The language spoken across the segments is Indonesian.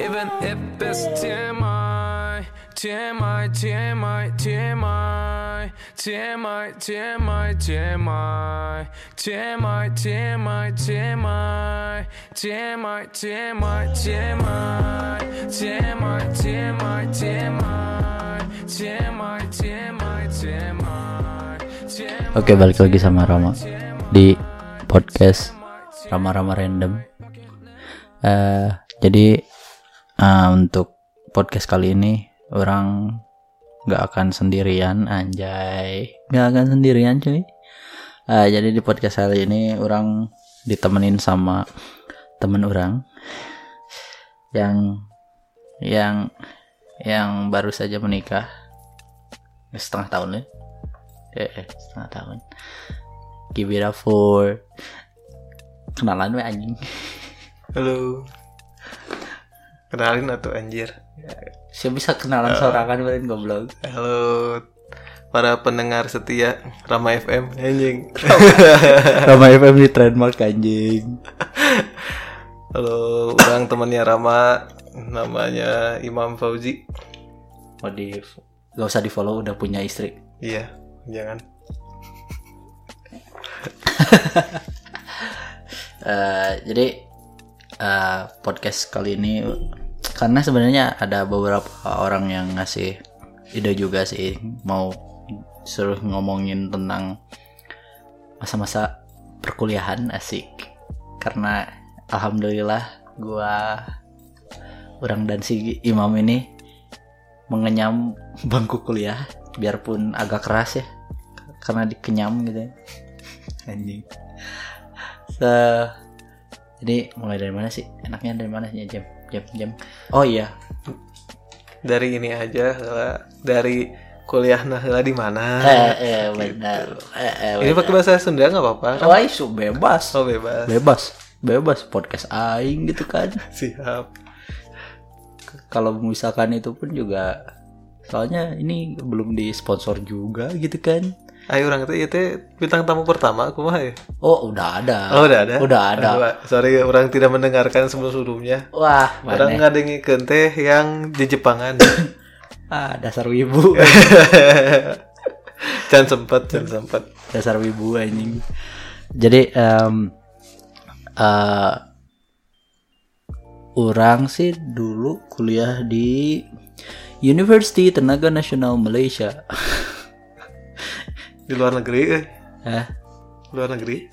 Even if it's TMI, TMI, TMI, TMI, TMI, TMI, TMI, TMI, TMI, TMI, TMI, TMI, TMI, TMI, TMI, TMI, TMI, TMI, TMI. Oke balik lagi sama Rama di podcast Rama-Rama Random. Eh jadi eh, untuk podcast kali ini orang nggak akan sendirian anjay. Nggak akan sendirian cuy. Eh, jadi di podcast kali ini orang ditemenin sama temen orang yang yang yang baru saja menikah. Setengah tahun ya? Eh, eh, setengah tahun. Give it up for kenalan we anjing. Halo. Kenalin atau anjir. siapa bisa kenalan sorangan beren goblok Halo para pendengar setia Rama FM anjing. Rama FM di trademark anjing Halo, orang temannya Rama namanya Imam Fauzi. mau di gak usah di follow udah punya istri Iya, jangan. Eh, jadi eh, podcast kali ini karena sebenarnya ada beberapa orang yang ngasih ide juga sih mau suruh ngomongin tentang masa-masa perkuliahan asik karena alhamdulillah gua orang dan si imam ini mengenyam bangku kuliah biarpun agak keras ya karena dikenyam gitu ya. anjing Se- jadi mulai dari mana sih? Enaknya dari mana sih jam jam jam oh iya. Dari ini aja dari kuliah nah lah di mana? eh eh benar. Eh eh Ini pakai bahasa Sunda nggak apa-apa? kan? oh isu bebas. Oh bebas. bebas. Bebas podcast aing gitu kan. Siap. kalau misalkan itu pun juga soalnya ini belum disponsor juga gitu kan Ayo orang itu itu bintang tamu pertama aku mah ya. oh udah ada Oh udah ada. udah ada Aduh, sorry orang tidak mendengarkan sebelum sebelumnya. wah Orang mana ngadengin teh yang di Jepangan. ah dasar wibu Jangan sempat, jangan sempat. dasar wibu anjing jadi em eh orang sih dulu kuliah di University Tenaga Nasional Malaysia Di luar negeri, eh. eh luar negeri.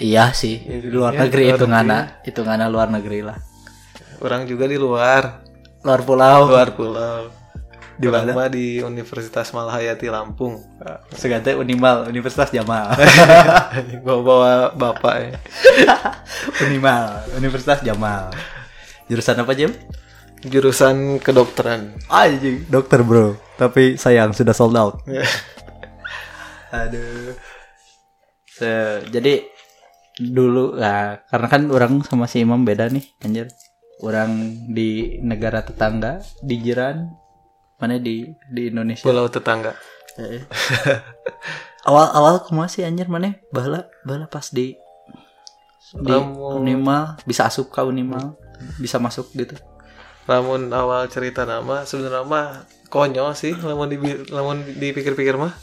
iya sih di luar Iya, negeri itu ngana itu ngana luar negeri lah Orang juga di luar, luar pulau luar pulau. Di mana? di Universitas Malahayati Lampung. segante Unimal Universitas Jamal bawa bawa bapak ya. Unimal Universitas Jamal jurusan apa Jim? Jurusan kedokteran. Anjing dokter bro tapi sayang sudah sold out Aduh. Se- jadi dulu lah karena kan orang sama si Imam beda nih anjir. Orang di negara tetangga di jiran mana di di Indonesia. Pulau tetangga. awal awal kumaha sih anjir mana bala bala pas di di Lamun- Unimal bisa asup ke Unimal bisa masuk gitu. Lamun awal cerita nama sebenarnya mah konyol sih lamun di lamun dipikir-pikir mah.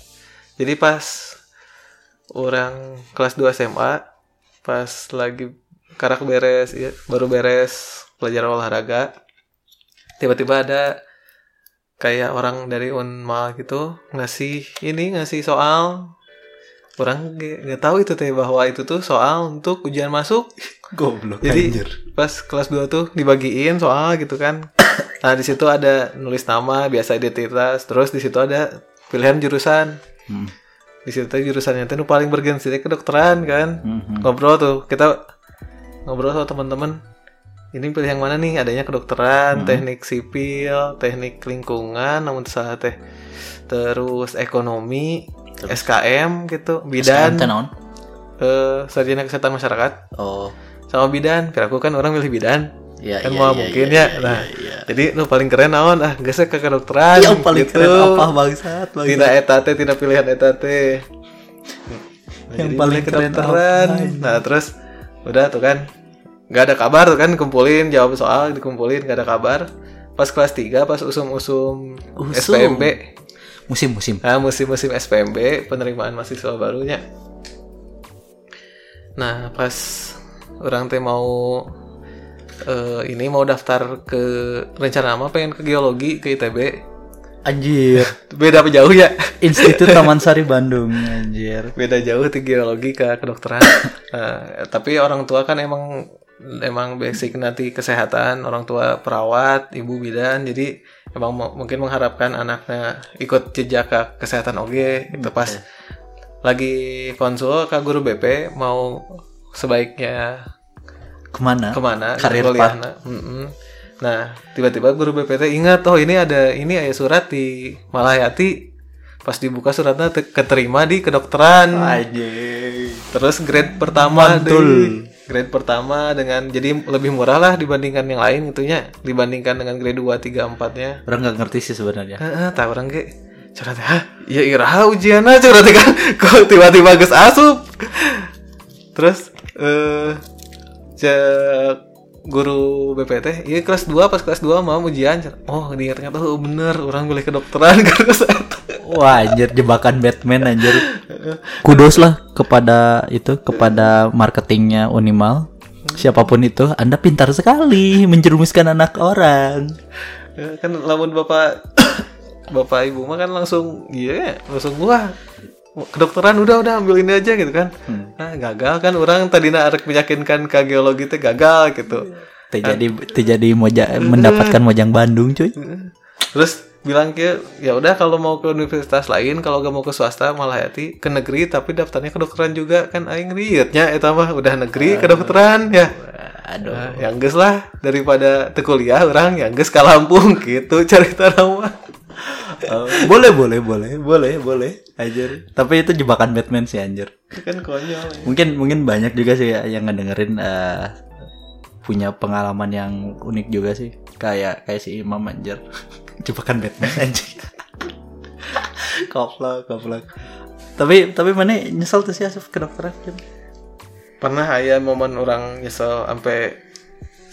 Jadi pas orang kelas 2 SMA pas lagi karak beres ya, baru beres pelajaran olahraga tiba-tiba ada kayak orang dari Unmal gitu ngasih ini ngasih soal orang nggak tahu itu teh bahwa itu tuh soal untuk ujian masuk Goblok jadi pas kelas 2 tuh dibagiin soal gitu kan. Nah, di situ ada nulis nama, biasa identitas, terus di situ ada pilihan jurusan. Hmm. Di situ tuh jurusannya nu paling bergensi teh kedokteran kan. Mhm. Ngobrol tuh, kita ngobrol sama teman-teman. Ini pilih yang mana nih? Adanya kedokteran, teknik sipil, teknik lingkungan, namun salah teh. Terus ekonomi, SKM gitu, bidan, SKM eh, sarjana kesehatan masyarakat Oh, sama bidan kira aku kan orang milih bidan iya kan iya, mau iya, mungkin iya, ya iya, nah iya. jadi lu paling keren naon ah gesek ke kedokteran Yang paling gitu. keren apa bangsat? bangsat. tidak etate tidak pilihan etate Nah, Yang paling keren kedokteran nah terus udah tuh kan nggak ada kabar tuh kan kumpulin jawab soal dikumpulin nggak ada kabar pas kelas 3 pas usum-usum Usum. SPMB musim-musim nah musim-musim SPMB penerimaan mahasiswa barunya nah pas orang teh mau eh, ini mau daftar ke rencana apa? Pengen ke geologi ke ITB anjir. Beda apa jauh ya? Institut Taman Sari Bandung anjir. Beda jauh tuh geologi ke kedokteran. Nah, tapi orang tua kan emang emang basic nanti kesehatan orang tua perawat ibu bidan. Jadi emang mu- mungkin mengharapkan anaknya ikut jejak ke kesehatan oge itu pas lagi konsul ke guru BP mau sebaiknya ke mana ke mana Karir kuliahna. Mm-mm. Nah, tiba-tiba guru BPT ingat oh ini ada ini ada surat di Malayati. Pas dibuka suratnya te- keterima di kedokteran. anjir Terus grade pertama Mantul. deh. Grade pertama dengan jadi lebih murah lah dibandingkan yang lain itunya, dibandingkan dengan grade 2 3 4-nya. orang nggak ngerti sih sebenarnya Heeh, tahu orang ge. Curhat hah? Ya iraha ujianna curhat kan. Kok tiba-tiba geus asup. Terus eh cek guru BPT, iya kelas 2 pas kelas 2 mau ujian. Oh, dia ternyata oh, bener orang boleh kedokteran karena. Wah anjir jebakan Batman anjir. Kudos lah kepada itu kepada marketingnya Unimal. Siapa pun itu, Anda pintar sekali menjerumuskan anak orang. Ya, kan lamun bapak bapak ibu mah kan langsung iya langsung wah kedokteran udah udah ambil ini aja gitu kan. Nah gagal kan orang tadi arek meyakinkan ke geologi teh gagal gitu. Terjadi terjadi moja mendapatkan mojang Bandung cuy. terus bilang ke ya udah kalau mau ke universitas lain kalau gak mau ke swasta malah hati ke negeri tapi daftarnya kedokteran juga kan aing rietnya eta mah udah negeri kedokteran ya. Aduh. Nah, yang geus lah daripada teu kuliah orang yang geus ka Lampung gitu cerita nama Boleh boleh boleh boleh boleh anjir. Tapi itu jebakan Batman sih anjir. kan konyol ya. Mungkin mungkin banyak juga sih ya yang ngedengerin eh, punya pengalaman yang unik juga sih. Kayak kayak si Imam anjir. jebakan Batman anjir. Koplak, koplak. Tapi tapi mana nyesel tuh sih asup kedokteran Jam? pernah aya momen orang nyesel sampai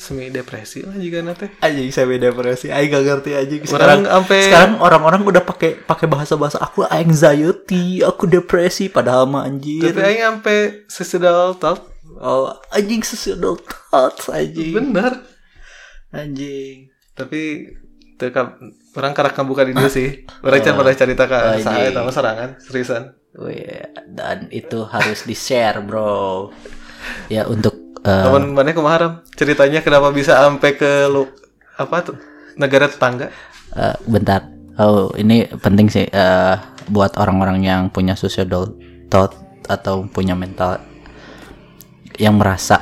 semi depresi lah juga nate saya beda depresi. Aing gak ngerti. Orang Sekarang sampai- sekarang orang-orang udah pakai pakai bahasa-bahasa aku anxiety, aku depresi padahal mah anjir. tapi aing sampai suicidal thought Oh, anjing suicidal thoughts anjing. bener Anjing. tapi teu ka- orang karak buka di dia sih orang can pernah cerita Oh, saya sama serangan seriusan Wih, dan itu harus di-share, bro. Ya untuk eh, teman mana kemarin ceritanya kenapa bisa sampai ke lu apa tuh negara tetangga? eh, bentar. Oh, ini penting sih eh, buat orang-orang yang punya suicidal thought atau punya mental yang merasa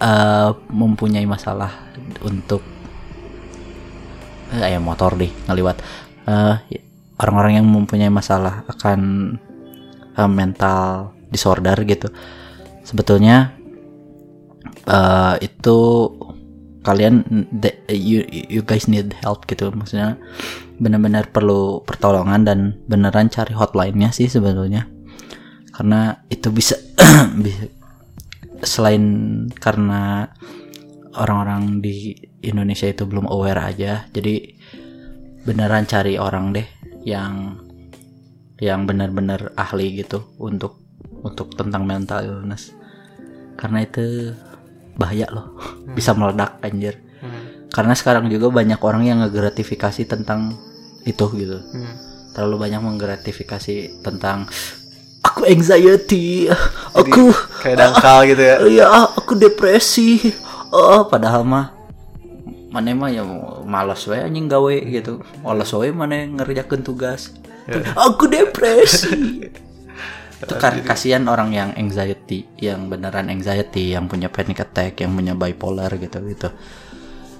eh, mempunyai masalah untuk eh, ya motor deh ngeliwat. Eh, orang-orang yang mempunyai masalah akan eh, mental disorder gitu. Sebetulnya eh, itu kalian the- you, you guys need help gitu. Maksudnya benar-benar perlu pertolongan dan beneran cari hotline-nya sih sebetulnya karena itu bisa bisa selain karena orang-orang di Indonesia itu belum aware aja jadi beneran cari orang deh yang yang benar-benar ahli gitu untuk untuk tentang mental illness. Karena itu bahaya loh. Bisa meledak anjir. Hmm. karena sekarang juga banyak orang yang ngegratifikasi tentang itu gitu. Hmm. terlalu banyak menggratifikasi tentang aku anxiety aku kayak dangkal gitu ya. Ya aku depresi. Oh padahal mah mana mah ya malas wae anjing gawe gitu. Malas wae mana ngerjakan tugas. Aku depresi itu kan kasihan orang yang anxiety yang beneran anxiety yang punya panic attack yang punya bipolar gitu gitu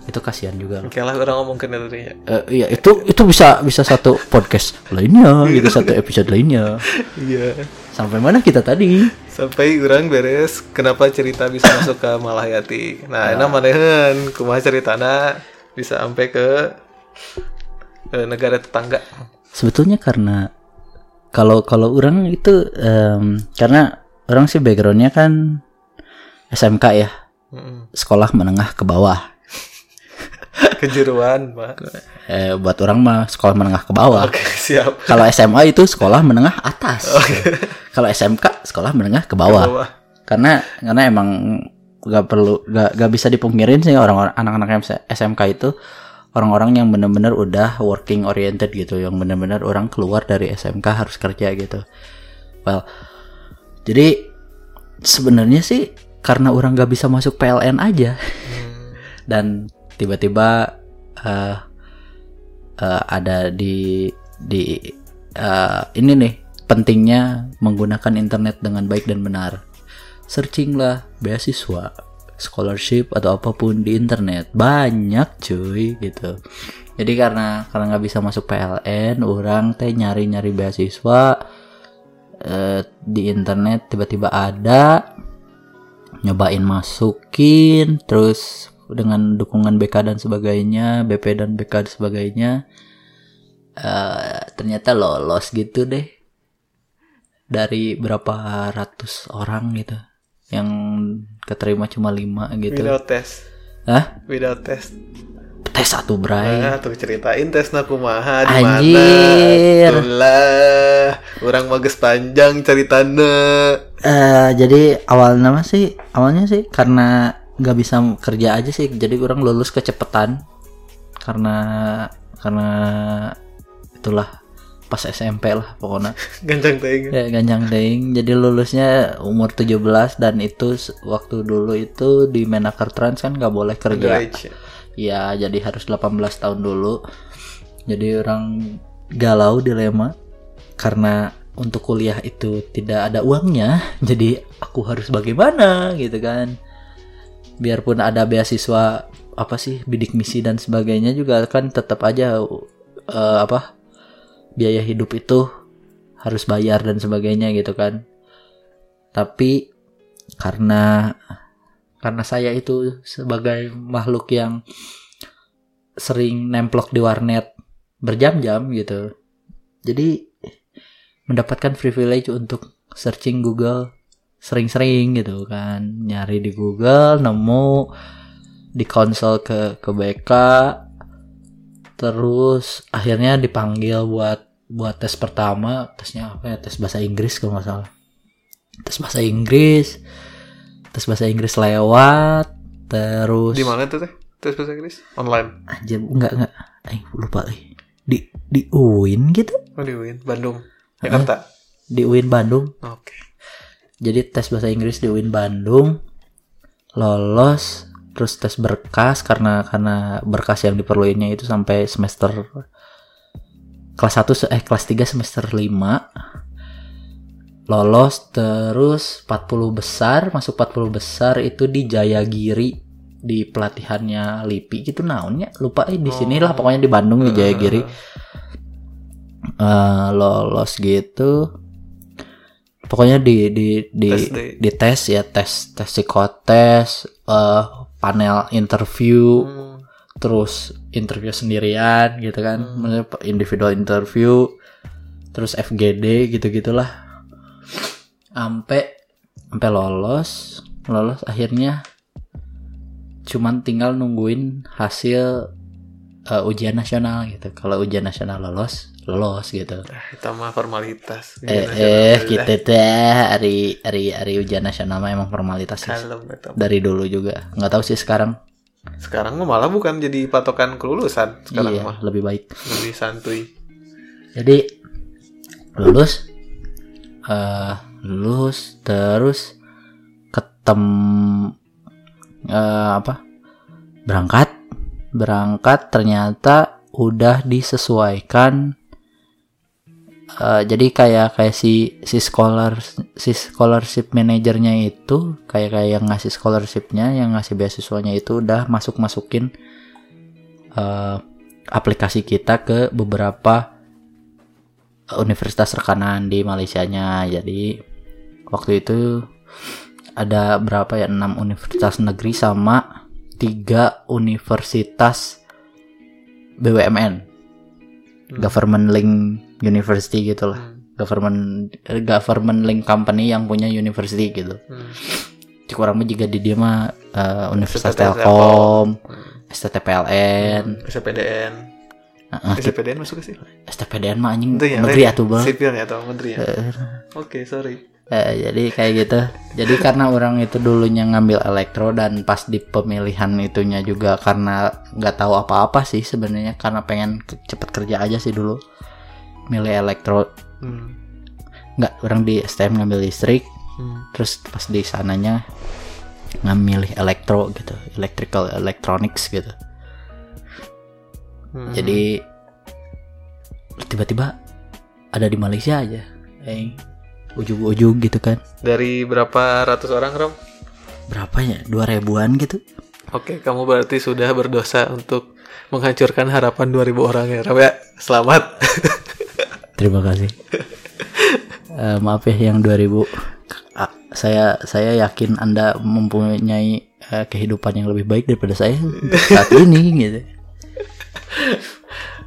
itu kasihan juga loh Oke lah orang deh ya. Eh, iya itu itu bisa bisa satu podcast lainnya gitu satu episode lainnya Iya. sampai mana kita tadi Sampai orang beres kenapa cerita bisa masuk ke Malahayati. Nah, enak manehen kumaha ceritana bisa sampai ke eh, negara tetangga. sebetulnya karena kalau kalau orang itu em, karena orang sih backgroundnya kan SMK ya sekolah menengah ke bawah. Kejuruan, Pak. Eh, buat orang mah sekolah menengah ke bawah. Oke, siap. Kalau SMA itu sekolah menengah atas. Kalau SMK sekolah menengah ke bawah. Bawah. Karena karena emang gak perlu gak, gak bisa dipungkirin sih orang-orang anak-anak SMK itu orang-orang yang benar-benar udah working oriented gitu, yang benar-benar orang keluar dari SMK harus kerja gitu. Well, jadi sebenarnya sih karena orang gak bisa masuk PLN aja dan tiba-tiba eh eh, ada di di eh, ini nih pentingnya menggunakan internet dengan baik dan benar. Searching lah beasiswa, scholarship atau apa pun di internet. Banyak cuy gitu. Jadi karena karena nggak bisa masuk PLN, orang teh nyari-nyari beasiswa eh, di internet tiba-tiba ada nyobain masukin terus dengan dukungan BK dan sebagainya BP dan BK dan sebagainya eh, ternyata lolos gitu deh. Dari berapa ratus orang gitu yang keterima cuma lima gitu Without test. Hah? Without test. tes satu bray Nah, tuh ceritain tes nakumaha di mana. Anjir. Tulah, orang mages panjang ceritanya. Eh, jadi awalnya mah sih awalnya sih karena nggak bisa kerja aja sih jadi orang lulus kecepatan karena karena itulah pas SMP lah pokoknya. Gancang teuing. ya ganjang deing jadi lulusnya umur 17 dan itu waktu dulu itu di Menaker Trans kan nggak boleh kerja. Ya? Jadi harus 18 tahun dulu. Jadi orang galau dilema. Karena untuk kuliah itu tidak ada uangnya jadi aku harus bagaimana gitu kan. Biarpun ada beasiswa apa sih bidik misi dan sebagainya juga kan tetap aja eh, apa biaya hidup itu harus bayar dan sebagainya gitu kan. Tapi karena karena saya itu sebagai makhluk yang sering nemplok di warnet berjam-jam gitu. Jadi mendapatkan privilege untuk searching Google sering-sering gitu kan. Nyari di Google nemu di konsol ke ke BK terus akhirnya dipanggil buat buat tes pertama tesnya apa ya tes bahasa Inggris kalau nggak salah tes bahasa Inggris tes bahasa Inggris lewat terus Di mana tuh teh? Tes bahasa Inggris? Online. anjir enggak enggak eh lupa eh. di di UIN gitu Oh, di UIN, Bandung. Jakarta. di UIN Bandung Oke. jadi tes bahasa Inggris di UIN Bandung lolos terus tes berkas karena karena berkas yang diperluinnya itu sampai semester kelas 1 se- eh kelas 3 semester 5 lolos terus 40 besar masuk 40 besar itu di Jayagiri di pelatihannya LIPI. Gitu naonnya lupa. Eh di sinilah pokoknya di Bandung di Jayagiri. Eh, lolos gitu. Pokoknya di di di Tes deh. di tes ya tes tes psikotes eh panel interview. Hmm. Terus interview sendirian gitu kan. Maksudnya individual interview terus FGD gitu gitulah sampai sampai lolos lolos akhirnya cuman tinggal nungguin hasil eh, ujian nasional gitu. Kalau ujian nasional lolos lolos gitu. Ah, itu mah formalitas. eh Gimana eh cara- kita teh. Hari hari hari ujian nasional mah emang formalitas sih. Kalem eta. dari dulu juga. Nggak tahu sih sekarang Sekarang malah bukan jadi patokan kelulusan sekarang iya mah. lebih baik Lebih santuy. jadi lulus eh lulus terus ketem eh, apa berangkat berangkat ternyata udah disesuaikan Eh, jadi kayak kayak si si scholar si scholarship manajernya itu kayak kayak yang ngasih scholarshipnya yang ngasih beasiswanya itu udah masuk masukin eh, aplikasi kita ke beberapa universitas rekanan di Malaysianya. Jadi waktu itu ada berapa ya enam universitas negeri sama tiga universitas BUMN government link university gitu lah. Hmm. government government link company yang punya university gitu. Hmm. orang mah juga di dia mah eh, Universitas Telkom STTPLN SPDN Heeh, SPDN masuk ke sih? STPDN mah anjing ya negeri atuh bang. Sipilnya atau menteri ya? Oke sorry. Eh, jadi kayak gitu. Jadi karena orang itu dulunya ngambil elektro dan pas di pemilihan itunya juga karena nggak tahu apa-apa sih sebenarnya karena pengen cepet kerja aja sih dulu. Milih elektro hmm. nggak orang di STM ngambil listrik Hmm. terus pas di sananya ngambil elektro gitu, electrical electronics gitu. Hmm. Jadi tiba-tiba ada di Malaysia aja. Eh, ujung-ujung gitu kan. dari berapa ratus orang Rom Berapa ya? Dua ribuan gitu. Oke, kamu berarti sudah berdosa untuk menghancurkan harapan 2000 orang ya, Ram ya. Selamat. Terima kasih. Eh, maaf ya yang 2000. Ah, saya saya yakin Anda mempunyai eh, kehidupan yang lebih baik daripada saya saat ini gitu.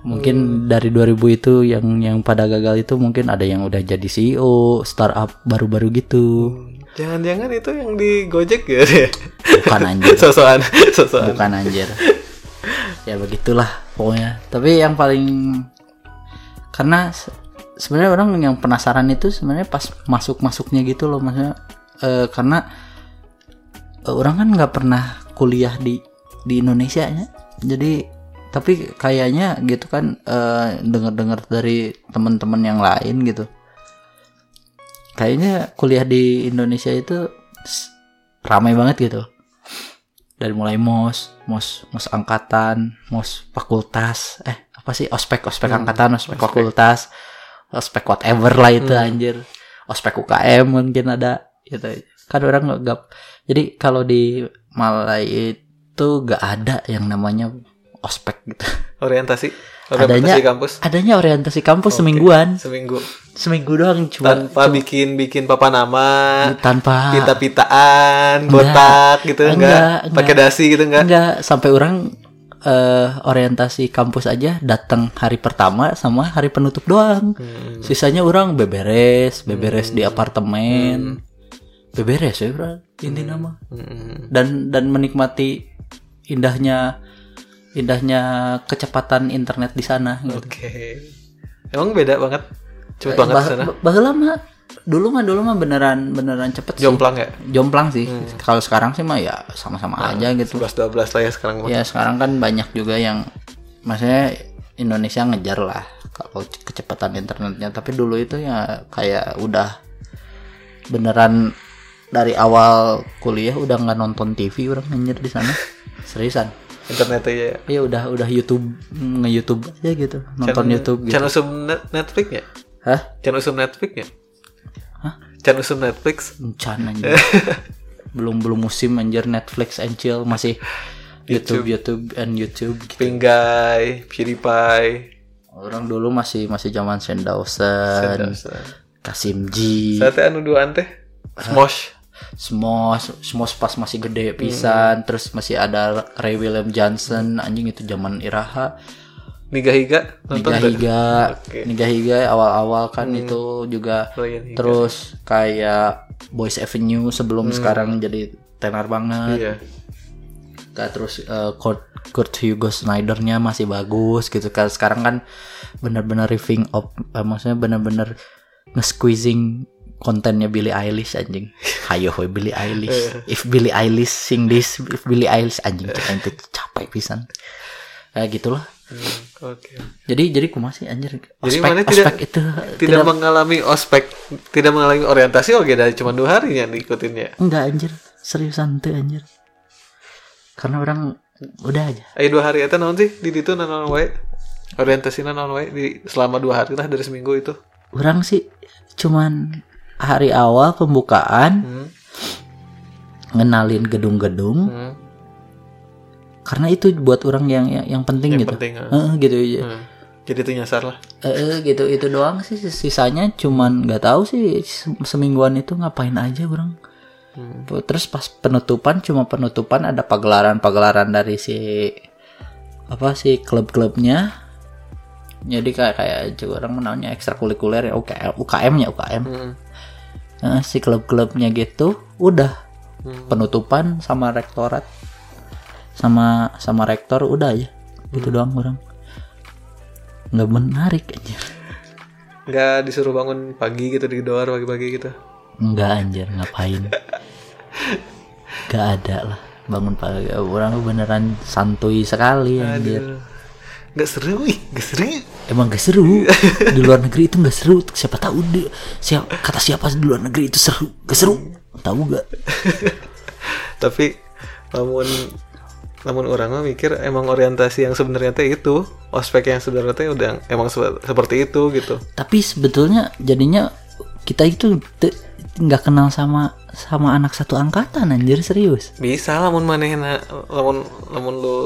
Mungkin dari 2000 itu yang yang pada gagal itu mungkin ada yang udah jadi CEO startup baru-baru gitu. Jangan-jangan itu yang di Gojek ya? Bukan anjir. Sosokan, sosokan. bukan anjir ya begitulah pokoknya tapi yang paling karena sebenarnya orang yang penasaran itu sebenarnya pas masuk masuknya gitu loh maksudnya eh, karena eh, orang kan nggak pernah kuliah di di Indonesia ya jadi tapi kayaknya gitu kan eh, dengar-dengar dari teman-teman yang lain gitu. Kayaknya kuliah di Indonesia itu ramai banget gitu. Dari mulai mos mos mos angkatan mos fakultas eh apa sih? Ospek ospek angkatan ospek, fakultas ospek whatever lah itu anjir. Ospek UKM mungkin ada gitu. Kan orang nggak nggak- jadi kalau di Malai itu gak ada yang namanya ospek gitu. Orientasi, adanya orientasi kampus? adanya orientasi kampus semingguan. seminggu. Seminggu doang cuma tanpa bikin bikin papan nama, tanpa pita-pitaan, botak gitu Enggak, enggak, enggak. pakai dasi gitu enggak. Enggak, sampai orang eh, orientasi kampus aja datang hari pertama sama hari penutup doang. Hmm. Sisanya orang beberes, beberes di apartemen. Beberes ya, bro. Inti nama. Hmm. Dan dan menikmati indahnya indahnya kecepatan internet di sana gitu. Oke. Emang beda banget. Cepet banget Bah- sana. bah- Baheula mah dulu mah dulu mah beneran beneran cepet sih. Jomplang ya? Jomplang sih. Kalau sekarang sih mah ya sama-sama aja gitu. 11 12 lah ya sekarang mah. Ya sekarang kan banyak juga yang maksudnya Indonesia ngejar lah kalau kecepatan internetnya. Tapi dulu itu ya kayak udah beneran dari awal kuliah udah nggak nonton TV orang anjir di sana. Seriusan. Internet aja ya. Iya udah udah YouTube nge YouTube aja gitu. Nonton YouTube gitu. Channel net- Netflix ya? Hah? Channel usum Netflix ya? Channel usum Netflix? Encan anjir. belum belum musim anjir Netflix and chill masih YouTube YouTube and YouTube gitu. Pinggai, PewDiePie, Orang dulu masih masih zaman Sendausen. Kasim G, Sate anu duaan teh. Smosh. Smos, Smos pas masih gede pisan, terus masih ada Ray William Johnson, anjing itu zaman Iraha, Niga Higa nonton Niga? Higa, Oke. Niga Higa awal-awal kan itu juga, Ryan Higa. terus kayak Boys Avenue sebelum sekarang jadi tenar banget, Iya. Kayak terus eh, Kurt, Kurt Hugo Snydernya masih bagus gitu kan, sekarang kan bener-bener riffing up, eh, maksudnya bener-bener nge-squeezing kontennya Billie Eilish anjing. Hayo we Billie Eilish. If Billie Eilish sing this, if Billie Eilish anjing cek capek pisan. Kayak gitulah. Hmm, Oke. Jadi jadi kumaha sih anjir? Jadi Ospek, mana tidak- ospek itu Tidak, mengalami ospek, tidak mengalami orientasi oke dari cuma dua hari yang diikutinnya. enggak anjir. Seriusan tuh anjir. Karena orang udah aja. Ayo dua hari itu naon sih di situ naon wae. Orientasi naon wae di selama dua hari lah dari seminggu itu. Orang sih cuman hari awal pembukaan Hmm. ngenalin gedung-gedung Hmm. Karena itu buat orang yang yang, yang penting Yang gitu. penting, ah. Heeh, gitu aja. Hmm. Jadi itu nyasar lah. Eh, gitu itu doang sih sisanya cuman nggak tahu sih se- semingguan itu ngapain aja orang Hmm. terus pas penutupan cuma penutupan ada pagelaran-pagelaran dari si apa sih klub-klubnya jadi kayak kayak juga orang menaunya ekstrakurikuler ya UKM UKM nya UKM Hmm. Eh, si klub-klubnya gitu udah penutupan sama rektorat sama sama rektor udah aja. Gitu doang orang. Nggak menarik aja nggak disuruh bangun pagi gitu di doar pagi-pagi gitu? Nggak anjir. Ngapain? Nggak ada lah. Bangun pagi. Orang beneran santuy sekali anjir. Aduh. nggak seru ih. Nggak seru. Emang gak seru. Di luar negeri itu gak seru. Siapa tahu di siapa kata siapa di luar negeri itu seru. Gak seru. Tahu gak tapi namun namun orang mah mikir emang orientasi yang sebenarnya teh itu ospek yang sebenarnya teh udah emang se- seperti itu gitu tapi sebetulnya jadinya kita itu nggak kenal sama sama anak satu angkatan anjir serius bisa lamun manehna lamun lamun lu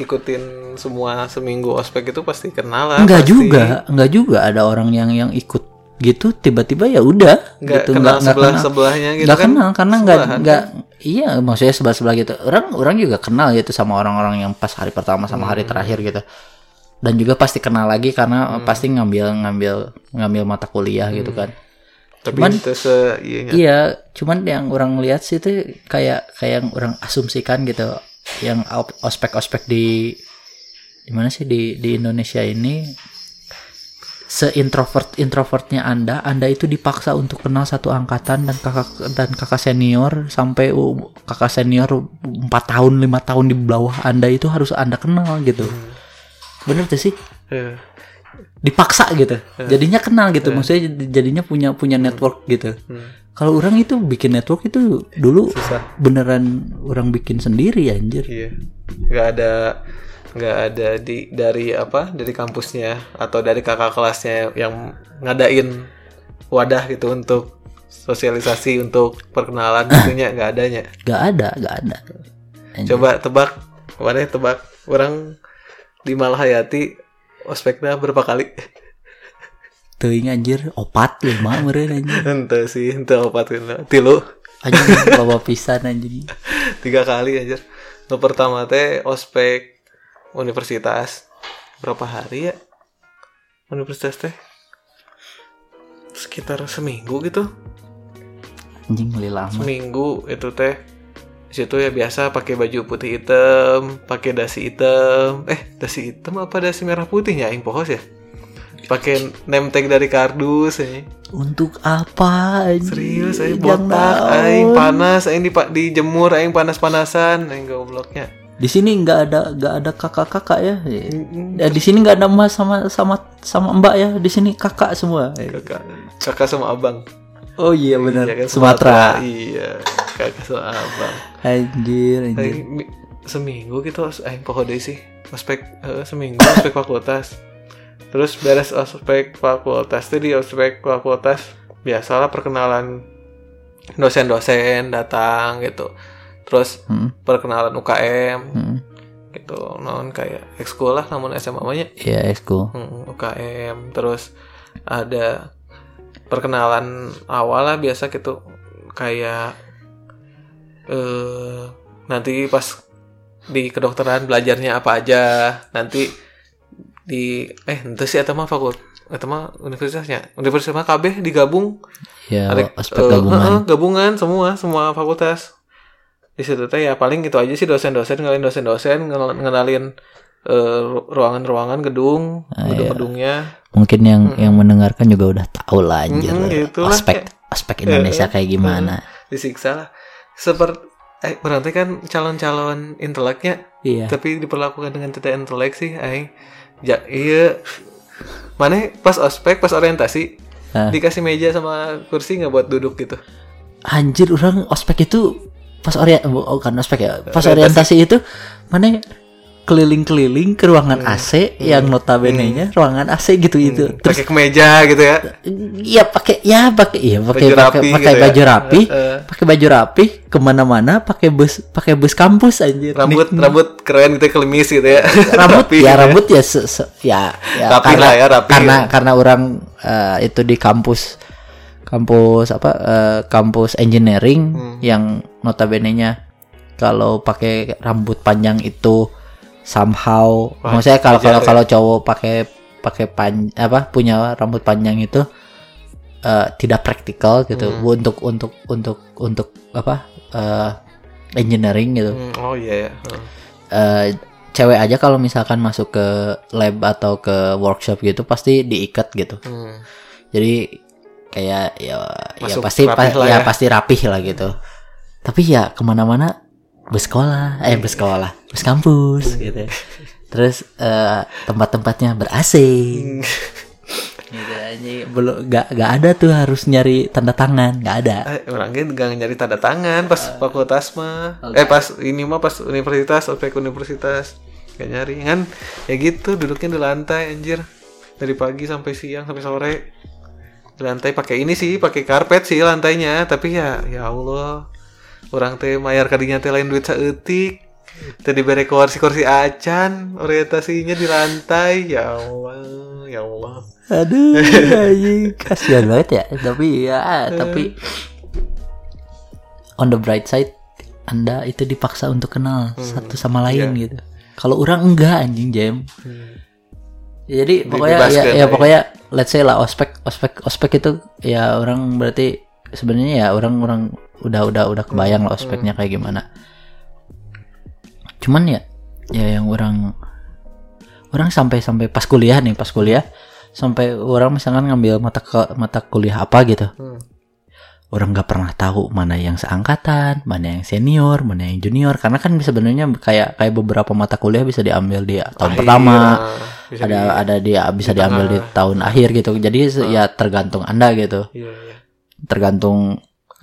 ikutin semua seminggu ospek itu pasti kenal lah pasti. juga, enggak juga ada orang yang yang ikut gitu tiba-tiba ya udah Nggak gitu kenal sebelah-sebelahnya gitu nggak kan? kenal karena nggak nggak iya maksudnya sebelah sebelah gitu. Orang orang juga kenal gitu sama orang-orang yang pas hari pertama sama hari Hmm. terakhir gitu. Dan juga pasti kenal lagi karena pasti ngambil ngambil ngambil mata kuliah gitu kan. Tapi Cuman- itu se iya iya cuman yang orang lihat sih itu kayak kayak yang orang asumsikan gitu. Yang ospek-ospek di di mana sih? Di di Indonesia ini seintrovert introvertnya anda anda itu dipaksa untuk kenal satu angkatan dan kakak dan kakak senior sampai uh, kakak senior empat tahun lima tahun di bawah anda itu harus anda kenal gitu. Bener tuh sih? Iya. dipaksa gitu. Jadinya kenal gitu. Maksudnya jadinya punya punya network gitu. Kalau orang itu bikin network itu dulu Susah. beneran orang bikin sendiri anjir. Iya. Nggak ada nggak ada di dari apa dari kampusnya atau dari kakak kelasnya yang ngadain wadah gitu untuk sosialisasi untuk perkenalan gitunya nggak adanya. gak ada gak ada Anjir. Coba tebak kemarin tebak orang di Malahayati ospeknya berapa kali? teuing anjir opat lima meren anjir Ente sih, ente opat kena. Tilu anjir bawa pisan anjir tiga kali aja. Nu pertama teh ospek universitas berapa hari ya? Universitas teh sekitar seminggu gitu. anjing beli lama Seminggu itu teh di situ ya biasa pakai baju putih hitam, pakai dasi hitam. Eh, dasi hitam apa dasi merah putihnya aing pohos ya? Pakai name tag dari kardus ya. untuk apa anjir Serius, Jangan botak, aing panas, aing di dijemur, aing panas-panasan, aing gobloknya. Di sini nggak ada nggak ada kakak-kakak ya ya di sini nggak ada mas sama sama sama mbak ya di sini kakak semua Kakak, kakak sama abang. oh iya benar Iya kan, Sumatera Iya, kakak sama abang. anjir anjir Aing mi- seminggu gitu, aing poho deui sih. Ospek eh, seminggu ospek fakultas. Terus beres ospek fakultas tuh di ospek fakultas biasalah perkenalan dosen-dosen datang gitu. Terus Hmm. perkenalan UKM Hmm. gitu non kayak ekskul lah namun SMA nya Iya, esku. Hmm, UKM terus ada perkenalan awal lah biasa gitu kayak eh nanti pas di kedokteran belajarnya apa aja nanti di eh itu sih atau mah fakult atau mah universitasnya universitas mah KB digabung Ya, Ada, aspek eh, gabungan. heeh, gabungan semua semua fakultas di situ teh ya paling gitu aja sih dosen-dosen ngenalin dosen-dosen ngenal- ngenalin eh, ru- ruangan-ruangan gedung Ah, gedung-gedungnya Mungkin yang yang mendengarkan juga udah tahu lah anjir. Mm-mm, gitu lah. aspek aspek Indonesia kayak gimana. disiksa lah seperti eh berarti kan calon-calon inteleknya Iya. tapi diperlakukan dengan tidak intelek sih aing ja, iya mana pas ospek pas orientasi Ah. dikasih meja sama kursi nggak buat duduk gitu Anjir orang ospek itu pas orient oh, kan ospek ya. Pas Orientasi. itu mana keliling-keliling ke ruangan AC yang notabene-nya ruangan AC gitu itu. Hmm, Terus pakai kemeja gitu ya Iya pakai ya pakai iya pakai pakai rapi pakai gitu ya. baju rapi, Heeh. pakai baju rapi ke mana-mana pakai bus pakai bus kampus anjir. rambut Nik- rambut keren gitu klimis gitu ya rambut Rapi ya gitu rambut ya se- se- ya, ya Rapi karena lah ya, rapi karena ya. karena orang eh, itu di kampus kampus apa eh, kampus engineering Hmm. yang notabene-nya kalau pakai rambut panjang itu somehow Wah, maksudnya kalau kalau ya. kalau cowok pakai pakai pan apa punya rambut panjang itu eh, tidak praktikal gitu Hmm. untuk untuk untuk untuk apa eh, engineering gitu Hmm, oh iya ya. Heeh. eh cewek aja kalau misalkan masuk ke lab atau ke workshop gitu pasti diikat gitu. Hmm. Jadi kayak ya ya Masuk pasti pa- ya, ya. pasti rapih lah gitu. Tapi ya ke mana-mana bersekolah, eh bersekolah, bus kampus gitu. Terus eh, tempat-tempatnya ber AC. Hmm. gitu aja belum gak, gak ada tuh harus nyari tanda tangan nggak ada Eh, orangnya gak nyari tanda tangan pas fakultas mah. Eh pas ini mah pas universitas, ospek universitas. Gak nyari kan? Ya gitu, duduknya di lantai anjir. Dari pagi sampai siang sampai sore. Lantai pakai ini sih, pakai karpet sih lantainya, tapi ya ya Allah. Orang teh mayar kadinya teh lain duit saeutik. Tadi bere kursi-kursi acan, orientasinya di lantai. Ya Allah, ya Allah. aduh anjing. Kasihan banget ya. Tapi ya tapi on the bright side anda itu dipaksa untuk kenal satu sama lain gitu. Kalau orang enggak anjing jam Ya, jadi pokoknya ya, Dibebaskan ya ya. pokoknya let's say lah ospek ospek ospek itu ya orang berarti sebenarnya ya orang orang udah udah udah kebayang lah ospeknya kayak gimana cuman ya ya yang orang orang sampai sampai pas kuliah nih pas kuliah sampai orang misalkan ngambil mata ke, mata kuliah apa gitu Hmm. Orang nggak pernah tahu mana yang seangkatan mana yang senior mana yang junior. Karena kan sebenarnya kayak kayak beberapa mata kuliah bisa diambil di tahun Akhir, pertama bisa ada di- ada dia bisa diambil di tahun akhir gitu. Jadi se- ya tergantung anda gitu. Iya, iya. tergantung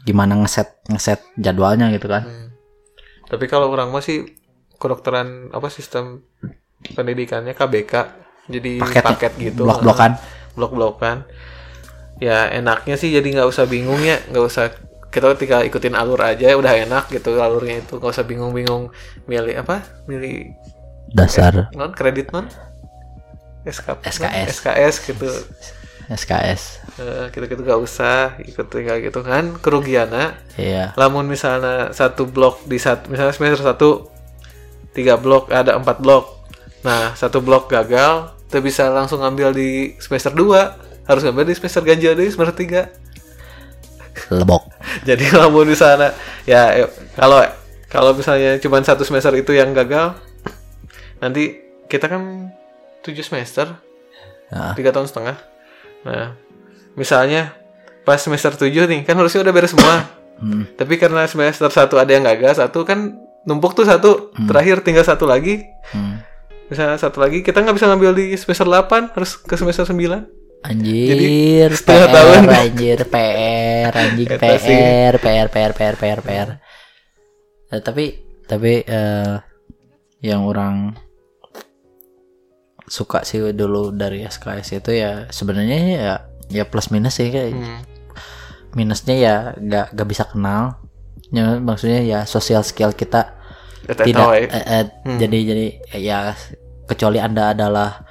gimana ngeset ngeset jadwalnya gitu kan. Hmm. Tapi kalau orang masih kedokteran apa sistem pendidikannya KBK jadi Paket ya? paket gitu. Blok-blokan? Blok-blokan ya enaknya sih jadi nggak usah bingung ya. Nggak usah kita ketika ikutin alur aja udah enak gitu alurnya itu. Nggak usah bingung-bingung milih apa? Milih dasar. non kredit non? SK, SKS. SKS gitu. SKS Eh, gitu-gitu gak usah ikut kayak gitu kan. Kerugiannya. Iya. Lamun misalnya satu blok di satu misalnya semester satu tiga blok ada empat blok. Nah satu blok gagal kita bisa langsung ambil di semester 2 harus ambil di semester ganjil di semester 3 lebok. Jadi lamun di sana. Ya eh, kalau kalau misalnya cuma satu semester itu yang gagal nanti kita kan tujuh semester Nah. tiga tahun setengah. Nah misalnya pas semester 7 nih kan harusnya udah beres semua. Hmm. tapi karena semester satu ada yang gagal satu kan numpuk tuh satu. Terakhir tinggal satu lagi. Hmm. misalnya satu lagi kita nggak bisa ngambil di semester 8 harus ke semester 9 Anjir, setengah PR, tahun. anjir, PR, anjing. PR, PR, PR, PR, PR, PR. Eh, tapi, tapi eh, yang orang suka sih dulu dari SKS itu ya sebenarnya ya ya plus minus sih kayak Hmm. minusnya ya nggak nggak bisa kenal. Ya, maksudnya ya social skill kita tidak tahu, eh. eh, eh, jadi jadi ya kecuali anda adalah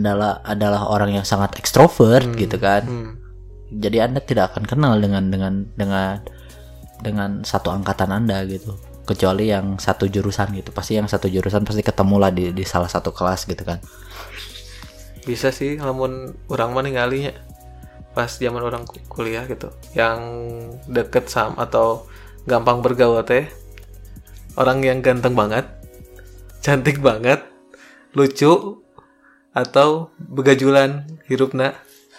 adalah adalah orang yang sangat ekstrovert gitu kan. Hmm. jadi anda tidak akan kenal dengan dengan dengan dengan satu angkatan anda gitu. Kecuali yang satu jurusan gitu. Pasti yang satu jurusan pasti ketemu lah di, di salah satu kelas gitu kan. Bisa sih namun orang mana ngalinya pas zaman orang ku- kuliah gitu. Yang deket sama atau gampang bergaul teh orang yang ganteng banget cantik banget lucu atau begajulan hirupna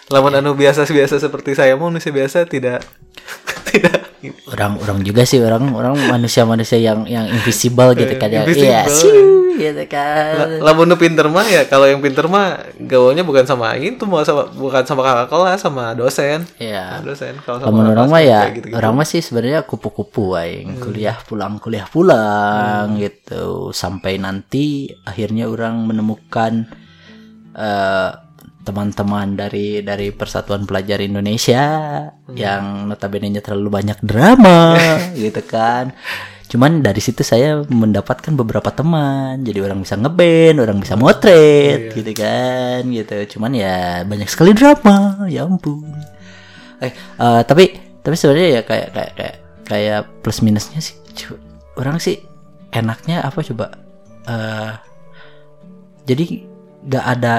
lamun anu biasa-biasa seperti saya mau nusa biasa tidak tidak. Orang orang juga sih orang orang manusia manusia yang yang invisible gitu kan ya. Invisible. iya siu, gitu kan. Lamun pinter mah ya kalau yang pinter mah gaulnya bukan sama itu mau sama bukan sama kakak kelas sama dosen. Iya. Dosen kalau sama orang kelas mah ya, kayak gitu-gitu. orang mah sih sebenarnya kupu-kupu aing Hmm. kuliah pulang kuliah pulang gitu. Sampai nanti akhirnya orang menemukan eh, teman-teman dari dari Persatuan Pelajar Indonesia Hmm. yang notabene-nya terlalu banyak drama gitu kan. Cuman dari situ saya mendapatkan beberapa teman. Jadi orang bisa ngeband, orang bisa motret Iya. gitu kan gitu. Cuman ya banyak sekali drama, ya ampun. Eh, eh, tapi tapi sebenarnya ya kayak kayak kayak kayak plus minusnya sih orang sih enaknya apa coba eh jadi nggak ada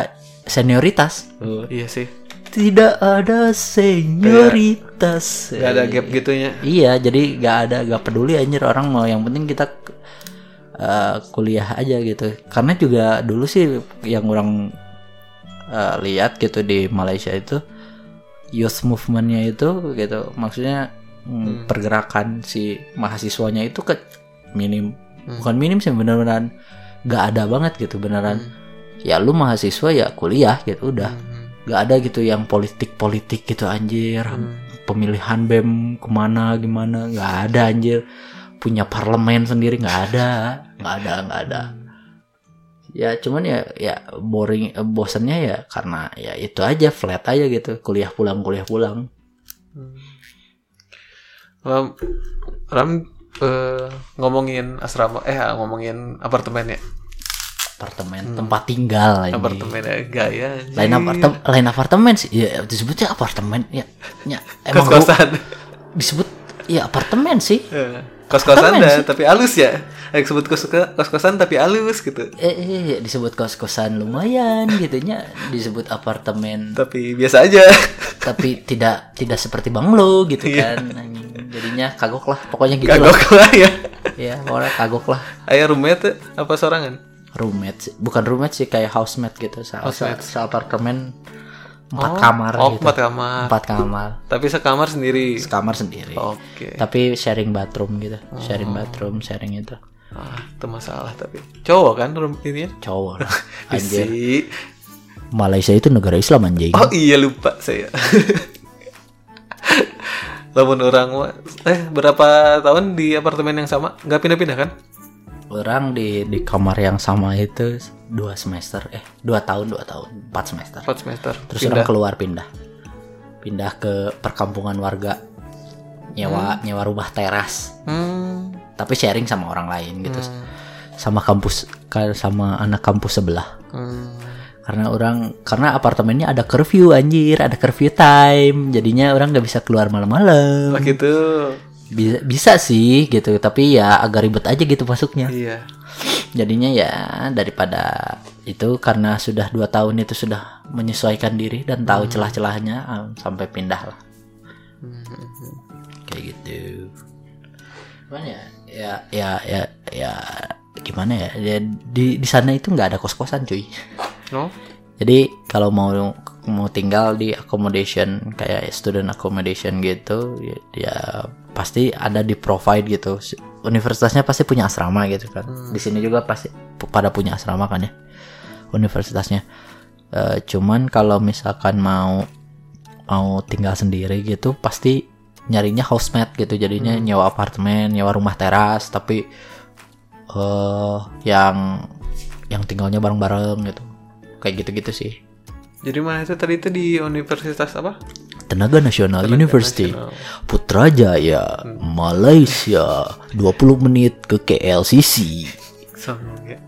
senioritas. Oh, iya sih. Tidak ada senioritas. Gak ada gap gitunya. Iya, jadi gak ada gak peduli anjir orang mau. Yang penting kita uh, kuliah aja gitu. Karena juga dulu sih yang orang uh, lihat gitu di Malaysia itu youth movementnya itu gitu, maksudnya mm, pergerakan si mahasiswanya itu ke minim, bukan minim sih beneran gak ada banget gitu beneran. Ya lu mahasiswa ya kuliah gitu udah. Gak ada gitu yang politik-politik gitu anjir. Pemilihan bem ke mana gimana nggak ada anjir. Punya parlemen sendiri nggak ada. Nggak ada nggak ada. Ya cuman ya ya boring eh, bosannya ya karena ya itu aja flat aja gitu. Kuliah pulang kuliah pulang. Ram, Ram eh, ngomongin asrama, eh ngomongin apartemen ya. Apartemen tempat tinggal ini Apartemen ya, gaya. lain apartemen lain apartemen sih ya disebutnya apartemen ya, ya emang ru- Kos-kosan. disebut ya apartemen sih Eh, Kos-kosan Apartemen dah, tapi halus ya. Eh, sebut kos kos-kosan tapi halus gitu. eh, eh, disebut kos kosan lumayan gitunya disebut apartemen Tapi biasa aja. tapi tidak tidak seperti banglo gitu kan Anjing. jadinya kagok lah pokoknya gitu Kagok lah lah ya. ya pokoknya kagok lah Ayah roommate tuh, apa sorangan? Roommate bukan roommate sih kayak housemate gitu se, se, se apartemen empat Oh, kamar oh, gitu empat kamar. empat kamar Tapi sekamar sendiri. kamar sendiri Oke. tapi sharing bathroom gitu sharing bathroom sharing itu Ah, itu masalah tapi. Cowok kan room ini cowok lah anjir Si. Malaysia itu negara Islam anjing Oh iya lupa saya. Lamun orang eh berapa tahun di apartemen yang sama? Nggak pindah-pindah kan? Orang di di kamar yang sama itu dua semester eh dua tahun dua tahun empat semester. 4 semester. terus Pindah. orang keluar pindah. Pindah ke perkampungan warga. Nyewa nyewa rumah teras. Hmm. tapi sharing sama orang lain gitu. Sama kampus ka- sama anak kampus sebelah. Hmm. karena orang karena apartemennya ada curfew anjir. Ada curfew time. Jadinya orang nggak bisa keluar malam-malam. Oh gitu. Bisa bisa sih gitu. Tapi ya agak ribet aja gitu masuknya. Iya. jadinya ya daripada itu karena sudah dua tahun itu sudah menyesuaikan diri dan tahu celah-celahnya ah, sampai pindah lah. Kayak gitu. Gimana ya ya ya ya, ya gimana ya, ya di di sana itu nggak ada kos kosan cuy. No? jadi kalau mau mau tinggal di accommodation kayak student accommodation gitu ya, ya pasti ada di provide gitu. Universitasnya pasti punya asrama gitu kan. Di sini juga pasti pada punya asrama kan ya universitasnya. Eh, cuman kalau misalkan mau mau tinggal sendiri gitu pasti nyarinya housemate gitu. Jadinya nyewa apartemen nyewa rumah teras tapi eh yang yang tinggalnya bareng-bareng gitu. Kayak gitu-gitu sih. Jadi mana itu? Tadi itu di universitas apa? Tenaga Nasional University Nasional. Putrajaya Malaysia 20 menit ke KLCC Sombong ya.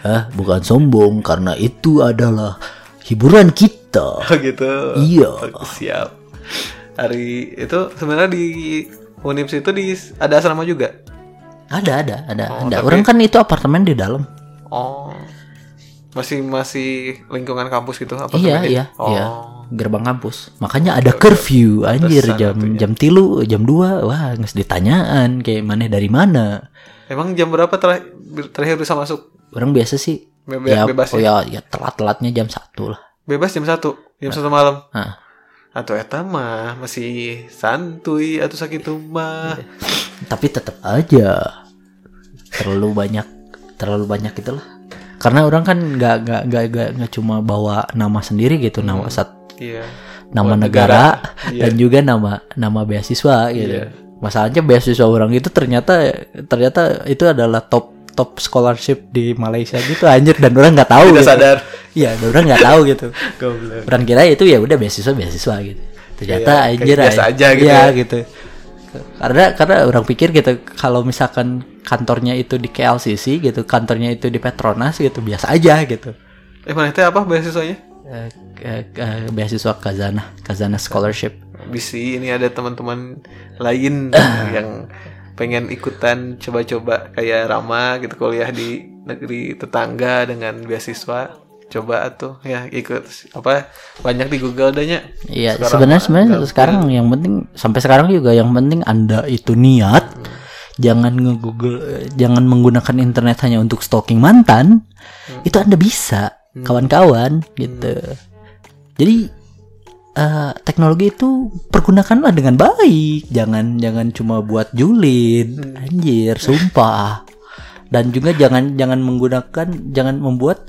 ah bukan sombong karena itu adalah hiburan kita Oh gitu. Iya. Siap. Hari itu sebenarnya di Unips itu di ada asrama juga. ada ada ada Oh, ada tapi- orang kan itu apartemen di dalam Oh. Masih masih lingkungan kampus gitu apa iya namanya? iya Oh. iya gerbang kampus makanya ada curfew anjir Pantesan jam atunya. jam tilu jam 2 wah nggak ditanyaan kayak mana dari mana Emang jam berapa terakhir, terakhir bisa masuk? orang biasa sih Bebe- ya, bebas oh ya? ya ya telat-telatnya jam satu lah Bebas jam satu, jam satu malam. Ah. Atau eta mah masih santuy atau sakit mah. tapi tetap aja terlalu banyak terlalu banyak itulah karena orang kan nggak nggak nggak nggak cuma bawa nama sendiri gitu nama sat Iya. nama Buat negara, Iya. dan juga nama nama beasiswa gitu Iya. masalahnya beasiswa orang itu ternyata ternyata itu adalah top top scholarship di Malaysia gitu anjir dan orang nggak tahu Tidak gitu. sadar. iya dan orang nggak tahu gitu Goblok. orang kira itu ya udah beasiswa beasiswa gitu ternyata Kayak- anjir biasa aja gitu Iya, ya. gitu karena karena orang pikir gitu kalau misalkan kantornya itu di KLCC gitu kantornya itu di Petronas gitu biasa aja gitu Eh mana itu apa beasiswanya? Eh, eh, beasiswa Kazana Kazana scholarship Bisi ini ada teman-teman lain yang pengen ikutan coba-coba kayak Rama gitu kuliah di negeri tetangga dengan beasiswa. coba tuh ya ikut apa banyak di Google adanya Iya, sebenarnya sebenarnya sekarang yang penting sampai sekarang juga yang penting Anda itu niat. Jangan nge-google eh, jangan menggunakan internet hanya untuk stalking mantan. Itu Anda bisa, kawan-kawan gitu. Jadi eh, teknologi itu pergunakanlah dengan baik. Jangan jangan cuma buat julid. Anjir, sumpah. Dan juga jangan jangan menggunakan jangan membuat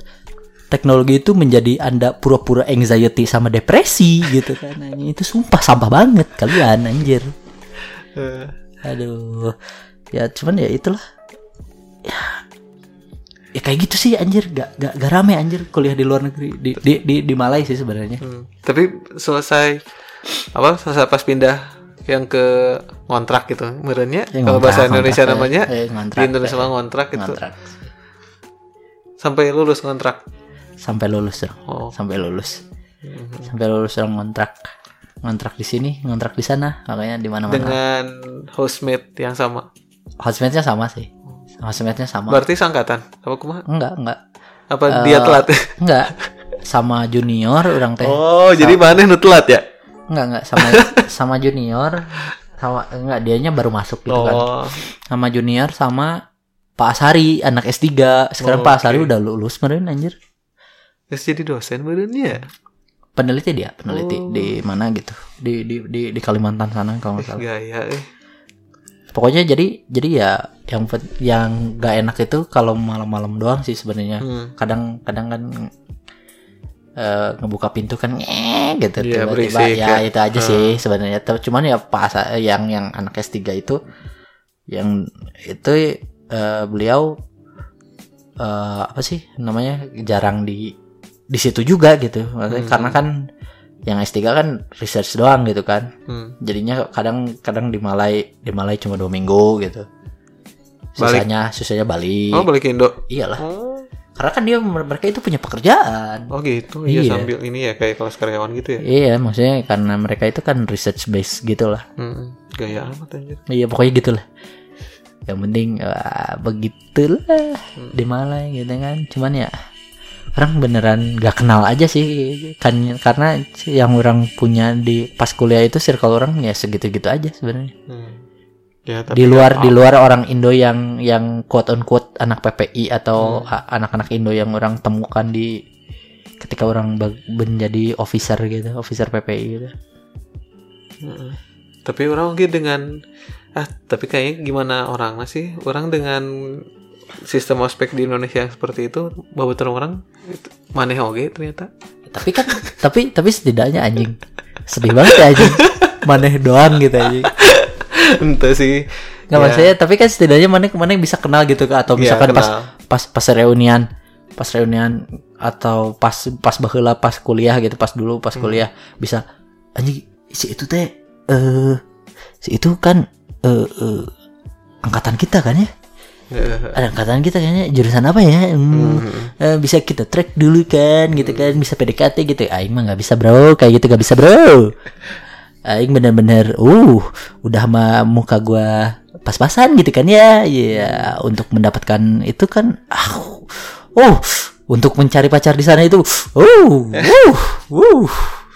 teknologi itu menjadi anda pura-pura anxiety sama depresi gitu kan Anjing, itu sumpah sampah banget kalian anjir Eh, aduh ya cuman ya itulah ya ya kayak gitu sih anjir. Gak gak, gak rame anjir kuliah di luar negeri. Di di di, di Malai sih sebenarnya. Hmm. tapi selesai apa selesai pas pindah yang ke ngontrak gitu. Merenya Ya, kalau bahasa Indonesia ngontrak, namanya eh, ngontrak, di Indonesia mah ngontrak gitu. ngontrak. Sampai lulus ngontrak? Sampai lulus dong. Oh. Sampai lulus. Sampai lulus dong ngontrak. Ngontrak di sini ngontrak di sana. Makanya di mana mana dengan housemate yang sama? Housemate-nya sama sih housemate-nya sama berarti sangkatan apa kumaha enggak enggak apa Eh, dia telat Enggak. Sama junior orang teh. oh jadi mana nu telat ya Enggak, enggak sama sama junior sama enggak dianya baru masuk gitu kan. oh Sama junior sama Pak Asari anak S3. Sekarang Oh, Pak Asari oke. udah lulus kemarin anjir. terus jadi dosen berenya Peneliti dia, peneliti Oh. di mana gitu. Di di di di Kalimantan sana kalau nggak salah. gaya eh Pokoknya jadi jadi ya yang yang gak enak itu kalau malam-malam doang sih sebenarnya. Hmm. kadang kadang kan eh, ngebuka pintu kan gitu Iya, tiba-tiba ya ya. itu aja sih sebenarnya cuman ya pas yang yang anak S3 itu yang itu eh, beliau eh, apa sih namanya jarang di di situ juga gitu Maksudnya Hmm. karena kan yang S3 kan research doang gitu kan Hmm. jadinya kadang kadang di Malai di Malai cuma dua minggu gitu Balik. sisanya sisanya balik oh balik Indo iyalah oh karena kan dia mereka itu punya pekerjaan. oh gitu iya Iya. sambil ini ya kayak kelas karyawan gitu ya Iya, maksudnya karena mereka itu kan research base gitu lah. Hmm. gaya amat anjir Iya, pokoknya gitu lah. Yang penting wah, begitulah Hmm. di Malai gitu kan. Cuman ya orang beneran gak kenal aja sih kan karena yang orang punya di pas kuliah itu circle orang ya segitu-gitu aja sebenarnya. Hmm. Ya, Di ya, luar di apa- luar orang Indo yang yang quote on quote anak PPI atau a- anak-anak Indo yang orang temukan di ketika orang menjadi officer gitu, officer PPI gitu. Mm-mm. Tapi orang mungkin dengan ah tapi kayaknya gimana orang sih orang dengan sistem ospek di Indonesia yang seperti itu bahwa orang itu maneh oge ternyata Tapi kan tapi tapi setidaknya anjing. Sedih banget ya anjing. Maneh doang gitu anjing. ente sih Nggak Ya, maksudnya tapi kan setidaknya maneh maneh bisa kenal gitu atau Iya, misalkan pas kenal. pas pas reunian pas reunian atau pas pas baheula pas kuliah gitu pas dulu pas Hmm. kuliah bisa anjing si itu teh eh si itu kan eh eh, angkatan kita kan ya ada angkatan kita kayaknya jurusan apa ya Hmm, eh, bisa kita track dulu kan gitu kan bisa PDKT gitu. Aing mah nggak bisa bro. Kayak gitu nggak bisa bro. Aing bener-bener uh udah sama muka gua pas-pasan gitu kan ya. Ya untuk mendapatkan itu kan ah oh untuk mencari pacar di sana itu uh uh uh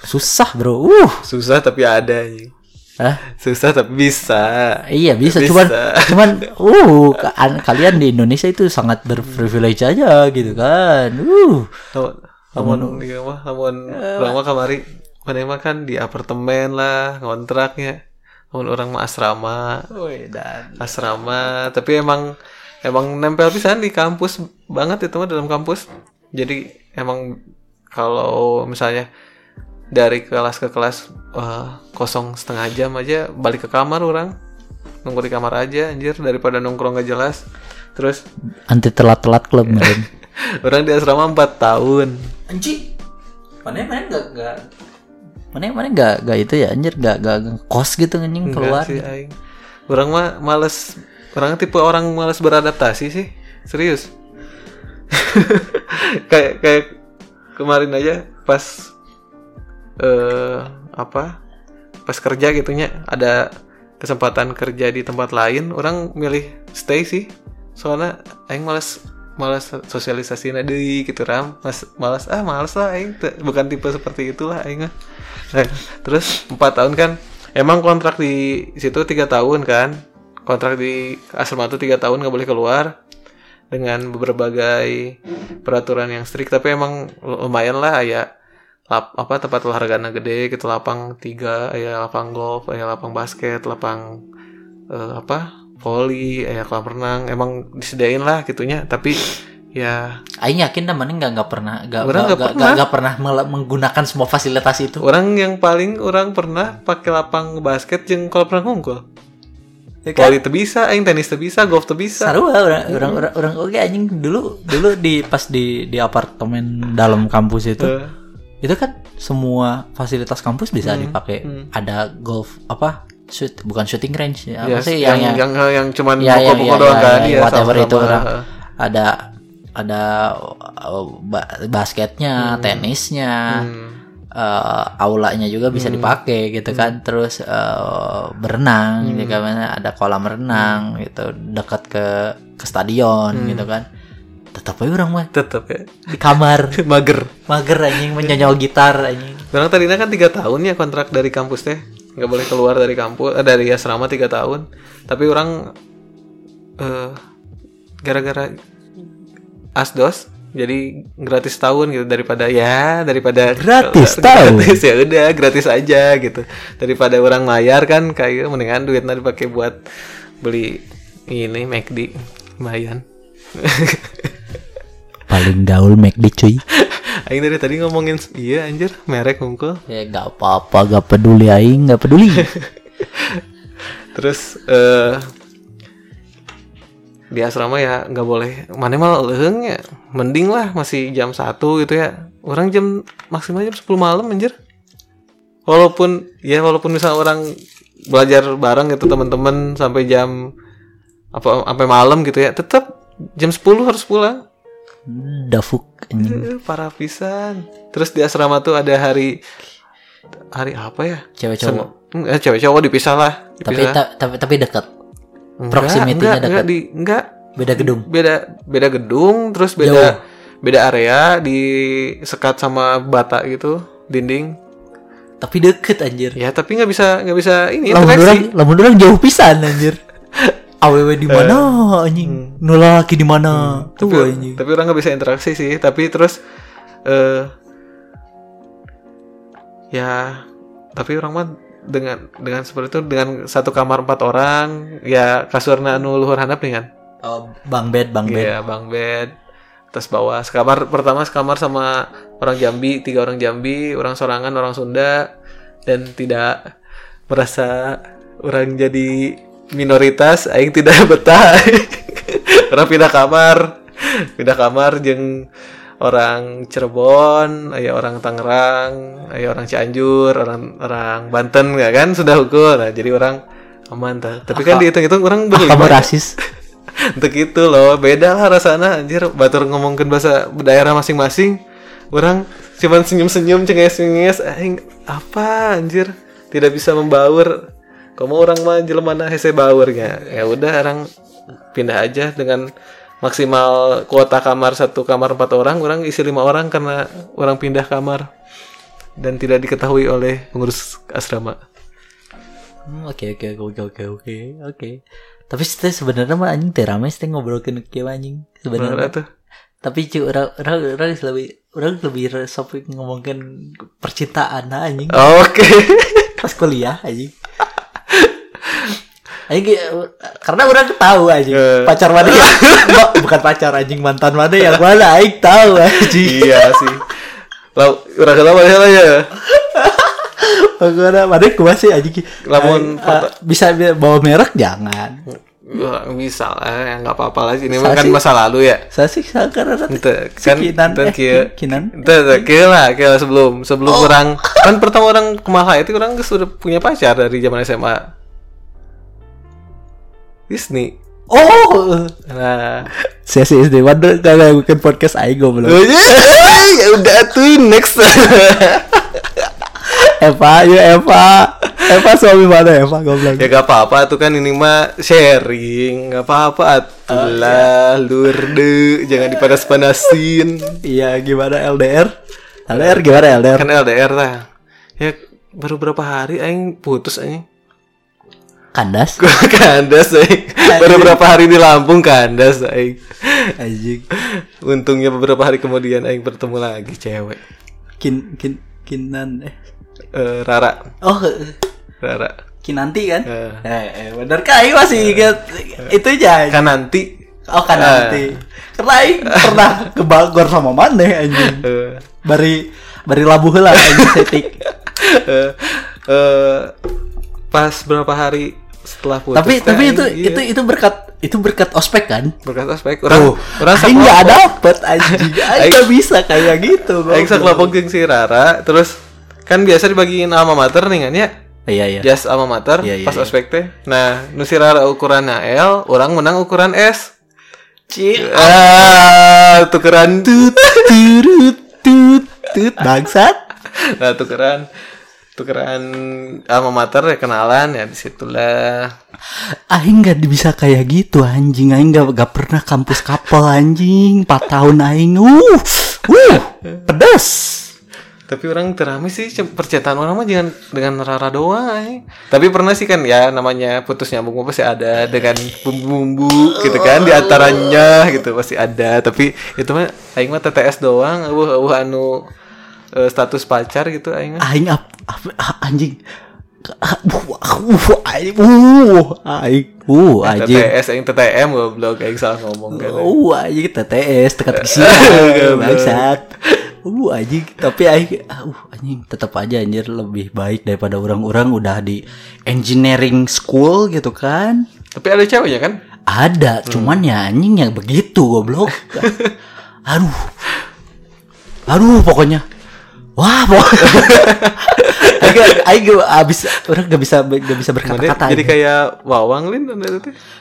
susah bro. Uh. Susah tapi ada anjing. Hah? susah tapi bisa Iya bisa, Bisa. cuman cuman uh ka- an- kalian di Indonesia itu sangat berprivilege aja gitu kan. Uh. namun namun mah kamari mana kan di apartemen lah ngontraknya namun orang mah asrama dan asrama tapi emang emang nempel pisan di kampus banget itu mah dalam kampus jadi emang kalau misalnya dari kelas ke kelas eh, kosong setengah jam aja balik ke kamar orang nunggu di kamar aja anjir daripada nongkrong gak jelas terus anti telat-telat klub kemarin. orang di asrama 4 tahun Anjing. Mana mana enggak enggak mana mana enggak enggak itu ya anjir enggak enggak kos gitu anjing keluar. sih aing orang mah males orang tipe orang males beradaptasi sih serius kayak kayak kemarin aja pas eh apa pas kerja gitunya ada kesempatan kerja di tempat lain orang milih stay sih. Soalnya aing males malas sosialisasi deui gitu ram. Mas malas ah malas lah aing. Bukan tipe seperti itulah aing. Nah, terus empat tahun kan emang kontrak di situ tiga tahun kan. Kontrak di asrama itu tiga tahun nggak boleh keluar dengan berbagai peraturan yang strict. Tapi emang lumayan lah ya lap, apa tempat olahraga gede gitu lapang tiga ya lapang golf ya lapang basket lapang eh, apa volley ya kolam renang emang disediain lah gitunya tapi ya Aing yakin dah mana nggak nggak pernah nggak nggak pernah. pernah menggunakan semua fasilitas itu. orang yang paling orang pernah pakai lapang basket jeung kolam renang unggul Ya kan? teu bisa aing tenis bisa golf bisa Sarua orang orang orang, orang oke anjing dulu dulu di pas di di apartemen dalam kampus itu itu kan semua fasilitas kampus bisa Hmm, dipakai. Ada golf apa? Shoot bukan shooting range ya, ya, apa sih? yang, yang yang, yang, cuman ya, ya, pokok-pokok ya, doang ya, kan? ya, iya, whatever itu Heeh. ada ada uh, ba- basketnya tenisnya Hmm. eh, aulanya juga bisa dipakai gitu kan. Terus eh, berenang gitu kan. Ada kolam renang gitu dekat ke ke stadion gitu kan tetap aja orang mah tetep ya. Di kamar. Mager. Mager anjing menyonyol gitar anjing. Orang tadinya kan tiga tahun ya kontrak dari kampus teh. Nggak boleh keluar dari kampus eh, dari asrama tiga tahun. Tapi orang eh gara-gara asdos jadi gratis tahun gitu. Daripada ya daripada Gratis tahun? gratis ya udah gratis aja gitu. Daripada orang mayar kan kayak mendingan duitnya dipakai buat beli ini McD lumayan paling gaul di cuy. Aing dari tadi ngomongin iya anjir merek unggul ya gak apa-apa gak peduli aing gak peduli. Terus eh di asrama ya nggak boleh. Mana mal leheng ya? Mending lah masih jam satu gitu ya. Orang jam maksimal jam 10 malam anjir. Walaupun ya walaupun misal orang belajar bareng gitu teman-teman sampai jam apa sampai malam gitu ya tetap jam 10 harus pulang dafuk anjing. Parah pisan. Terus di asrama tuh ada hari hari apa ya? Cewek cowok. Eh, cewek cowok dipisah. Lah tapi ta- tapi tapi dekat. Enggak, proximity-nya enggak, dekat. enggak, di enggak. Beda gedung. Beda beda gedung terus beda beda area di sekat sama bata gitu dinding. Tapi deket anjir. Ya tapi nggak bisa nggak bisa ini lamun interaksi lamun jauh pisan anjir aww di mana anjing? nulaki di mana? Tuh tapi, anjing. tapi orang nggak bisa interaksi sih. Tapi terus eh ya tapi orang mah dengan dengan seperti itu dengan satu kamar empat orang ya kasurna anu luhur handap dengan oh, bang bed bang bed. Iya, bang bed atas bawah. Sekamar pertama sekamar sama orang Jambi, tiga orang Jambi, orang Sorangan, orang Sunda dan tidak merasa orang jadi minoritas, aing tidak betah. orang pindah kamar, pindah kamar jeung orang Cirebon, aya orang Tangerang, aya orang Cianjur, orang orang Banten ya kan sudah ukur. Nah, jadi orang aman tah. Tapi kan dihitung-hitung orang kamu berlima. rasis Untuk itu loh, beda lah rasanya anjir batur ngomongin bahasa daerah masing-masing. Orang cuman senyum-senyum cenges-cenges aing apa anjir tidak bisa membaur. Kamu orang mah jelema hese baurnya. Ya udah orang pindah aja dengan maksimal kuota kamar satu kamar empat orang, orang isi lima orang karena orang pindah kamar dan tidak diketahui oleh pengurus asrama. Hmm, oke oke oke oke oke oke tapi sebenarnya mah anjing teh rame teh ngobrolkeun kieu anjing sebenarnya tuh. tapi cu orang orang orang lebih orang lebih sok ngomongin percintaan anjing Oke. pas kuliah anjing anjing eh, karena orang tahu anjing Eh. pacar mana ya Mbak, bukan pacar anjing mantan mana yang mana aing tahu anjing iya sih. Lah, urang kenapa ya? Bagaimana mana kumaha sih anjing Lamun Eh, eh, bisa bawa merek jangan Wah, bisa lah, ya nggak apa-apa lah. Ini mah Saya kan sih- masa lalu ya. saya sih Ente, si kan Kinan eh. Kinan kieu lah, lah sebelum sebelum Oh. orang kan pertama orang kemaha itu orang sudah punya pacar dari zaman SMA. Disney. oh Nah, saya sih SD Waduh gak bikin podcast aing goblok ya udah tuh next. Eva yuk Eva Eva suami mana Eva goblok. Ya gak apa-apa tuh kan ini mah sharing, gak apa-apa atulah lurde, jangan dipanas-panasin. Iya gimana LDR? LDR gimana LDR? Kan LDR lah. Ya baru berapa hari aing putus aing. Kandas. Gua kandas aing. Baru berapa hari di Lampung kandas aing. Anjing. Untungnya beberapa hari kemudian aing bertemu lagi cewek. Kin kin kinan eh. Eh, Rara, Oh, Rara. kinanti kan? Eh. Eh, eh bener kan Aing masih ingat itu aja. Kan nanti Oh kan nanti. Karena Aing pernah ke Bogor sama Maneh anjing. eh, Bari bari labuh lah anjing setik. eh, eh, pas berapa hari setelah putus tapi teh, tapi itu iya. itu itu berkat itu berkat ospek kan? berkat aspek orang Tuh, orang Aing nggak dapet anjing. Aing nggak bisa kayak gitu. Aing goblok. sakelompok jeung si Rara terus kan biasa dibagiin alma mater nih kan ya Iya iya. jas alma mater Iya, iya, pas iya. ospek teh nah nu si Rara ukuran L orang menang ukuran S Cik. ah tukeran Tut turut tut tut bangsat. nah tukeran tukeran alma mater ya kenalan ya di situlah Aing nggak bisa kayak gitu anjing. Aing nggak nggak pernah kampus kapal anjing. 4 tahun aing. Uh, uh, pedas. tapi orang terami sih percintaan orang mah jangan dengan Rara doang eh. tapi pernah sih kan ya namanya putus nyambung pasti ada dengan bumbu-bumbu gitu kan di antaranya gitu pasti ada tapi itu mah aing mah TTS doang eueuh eueuh anu eh, status pacar gitu aing Aing ap, ap- ah, anjing. Uh, uh, aing, uh, aing, uh, anjing. TTS aing TTM goblok aing salah ngomong kan Uh, anjing TTS tekat ke Goblok. bangsat. Uh, anjing, tapi aing, ah, uh, anjing tetap aja anjir lebih baik daripada orang-orang udah di engineering school gitu kan. tapi ada ceweknya kan Ada, cuman ya anjing yang begitu goblok. Aduh. Aduh pokoknya. Wah, pokoknya. Aing aing abis orang gak bisa gak bisa berkata-kata. jadi kayak wawang lin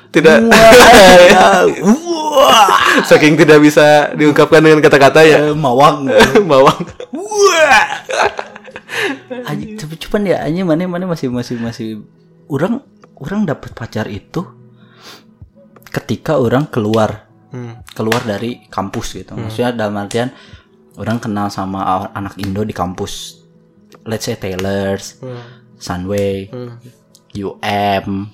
tidak Wah, wah, saking tidak bisa diungkapkan dengan kata-kata ya Eh, mawang. wawang Wah. Tapi cuman ya anjing mana mana masih masih masih orang orang dapat pacar itu ketika orang keluar Hmm. keluar dari kampus gitu. Maksudnya dalam artian orang kenal sama anak Indo di kampus. Let's say Taylor's, Hmm. Sunway, Hmm. UM,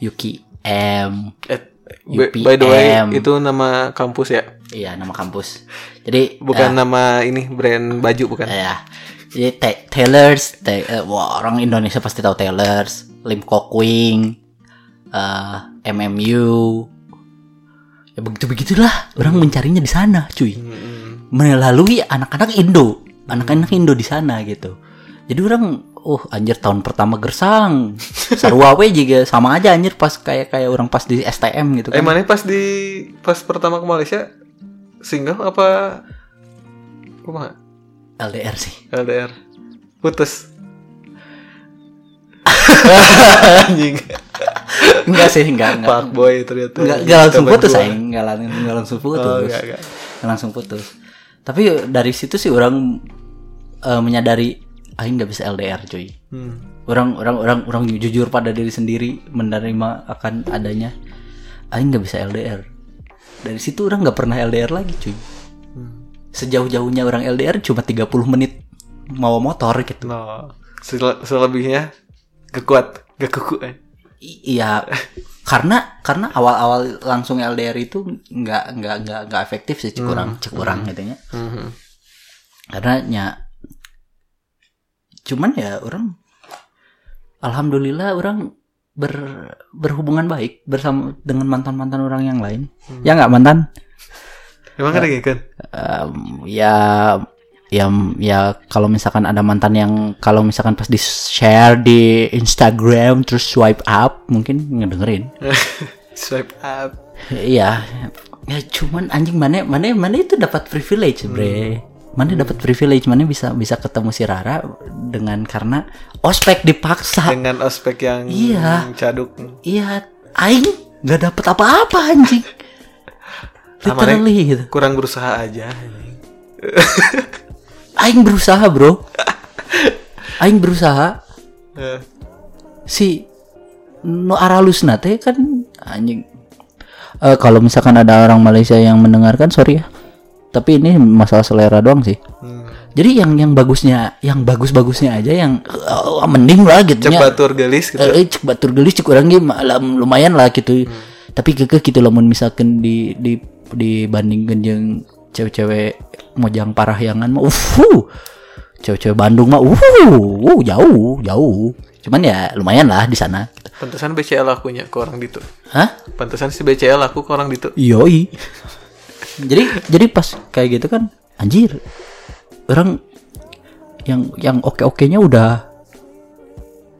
UKM. Eh, by, by the way, itu nama kampus ya? Iya, nama kampus. Jadi Bukan eh, nama ini brand baju bukan? ya. Jadi Ta- Taylor's, Ta- eh, wah, orang Indonesia pasti tahu Taylor's, Lim Kok Wing, eh, MMU. Ya begitu begitulah orang mencarinya di sana, cuy. Hmm. melalui anak-anak Indo, anak-anak Indo di sana gitu. Jadi orang, oh anjir tahun pertama gersang, sarua we juga sama aja anjir pas kayak kayak orang pas di STM gitu Eh kan. mana pas di pas pertama ke Malaysia single apa? Kumaha? LDR sih. LDR. Putus. Anjing. Enggak sih, enggak enggak. Boy ternyata. Enggak, enggak langsung putus aing, enggak langsung enggak langsung putus. Oh, enggak, enggak. Enggak langsung putus. Tapi dari situ sih orang eh, menyadari aing nggak bisa LDR, cuy. Hmm. orang orang orang orang jujur pada diri sendiri menerima akan adanya aing nggak bisa LDR dari situ orang nggak pernah LDR lagi cuy sejauh-jauhnya orang LDR cuma 30 menit mau motor gitu No. Sel- selebihnya kekuat, gak kuku eh. Iya. Karena karena awal-awal langsung LDR itu nggak nggak nggak nggak efektif sih cek orang cek orang gitu ya. Mhm. karena ya cuman ya orang alhamdulillah orang ber berhubungan baik bersama dengan mantan mantan orang yang lain. Ya nggak mantan? Emang ada gitu? Em, ya ya ya kalau misalkan ada mantan yang kalau misalkan pas di share di Instagram terus swipe up mungkin ngedengerin Swipe up. Iya, ya cuman anjing mana mana mana itu dapat privilege, bre. Mana dapat privilege, mana bisa bisa ketemu si Rara dengan karena ospek dipaksa. Dengan ospek yang Iya. caduk. Iya, aing nggak dapat apa-apa anjing. Literally gitu. Kurang berusaha aja. anjing. Aing berusaha, bro. Aing berusaha. Eh, si no aralusna teh kan anjing Eh, kalau misalkan ada orang Malaysia yang mendengarkan sorry ya tapi ini masalah selera doang sih hmm. jadi yang yang bagusnya yang bagus-bagusnya aja yang eh, mending lah gitu Cek batur gelis gitu. eh, cek batur gelis cek orang lumayan lah gitu tapi keke gitu lamun misalkan di di dibandingkan yang cewek-cewek mojang parahyangan mah uh cewek-cewek Bandung mah uh, uh jauh jauh. Cuman ya lumayan lah di sana. Pantesan BCL akunya ke orang gitu. hah? Pantesan si BCL aku ke orang gitu. yoi. Jadi jadi pas kayak gitu kan anjir. Orang yang yang oke oke nya udah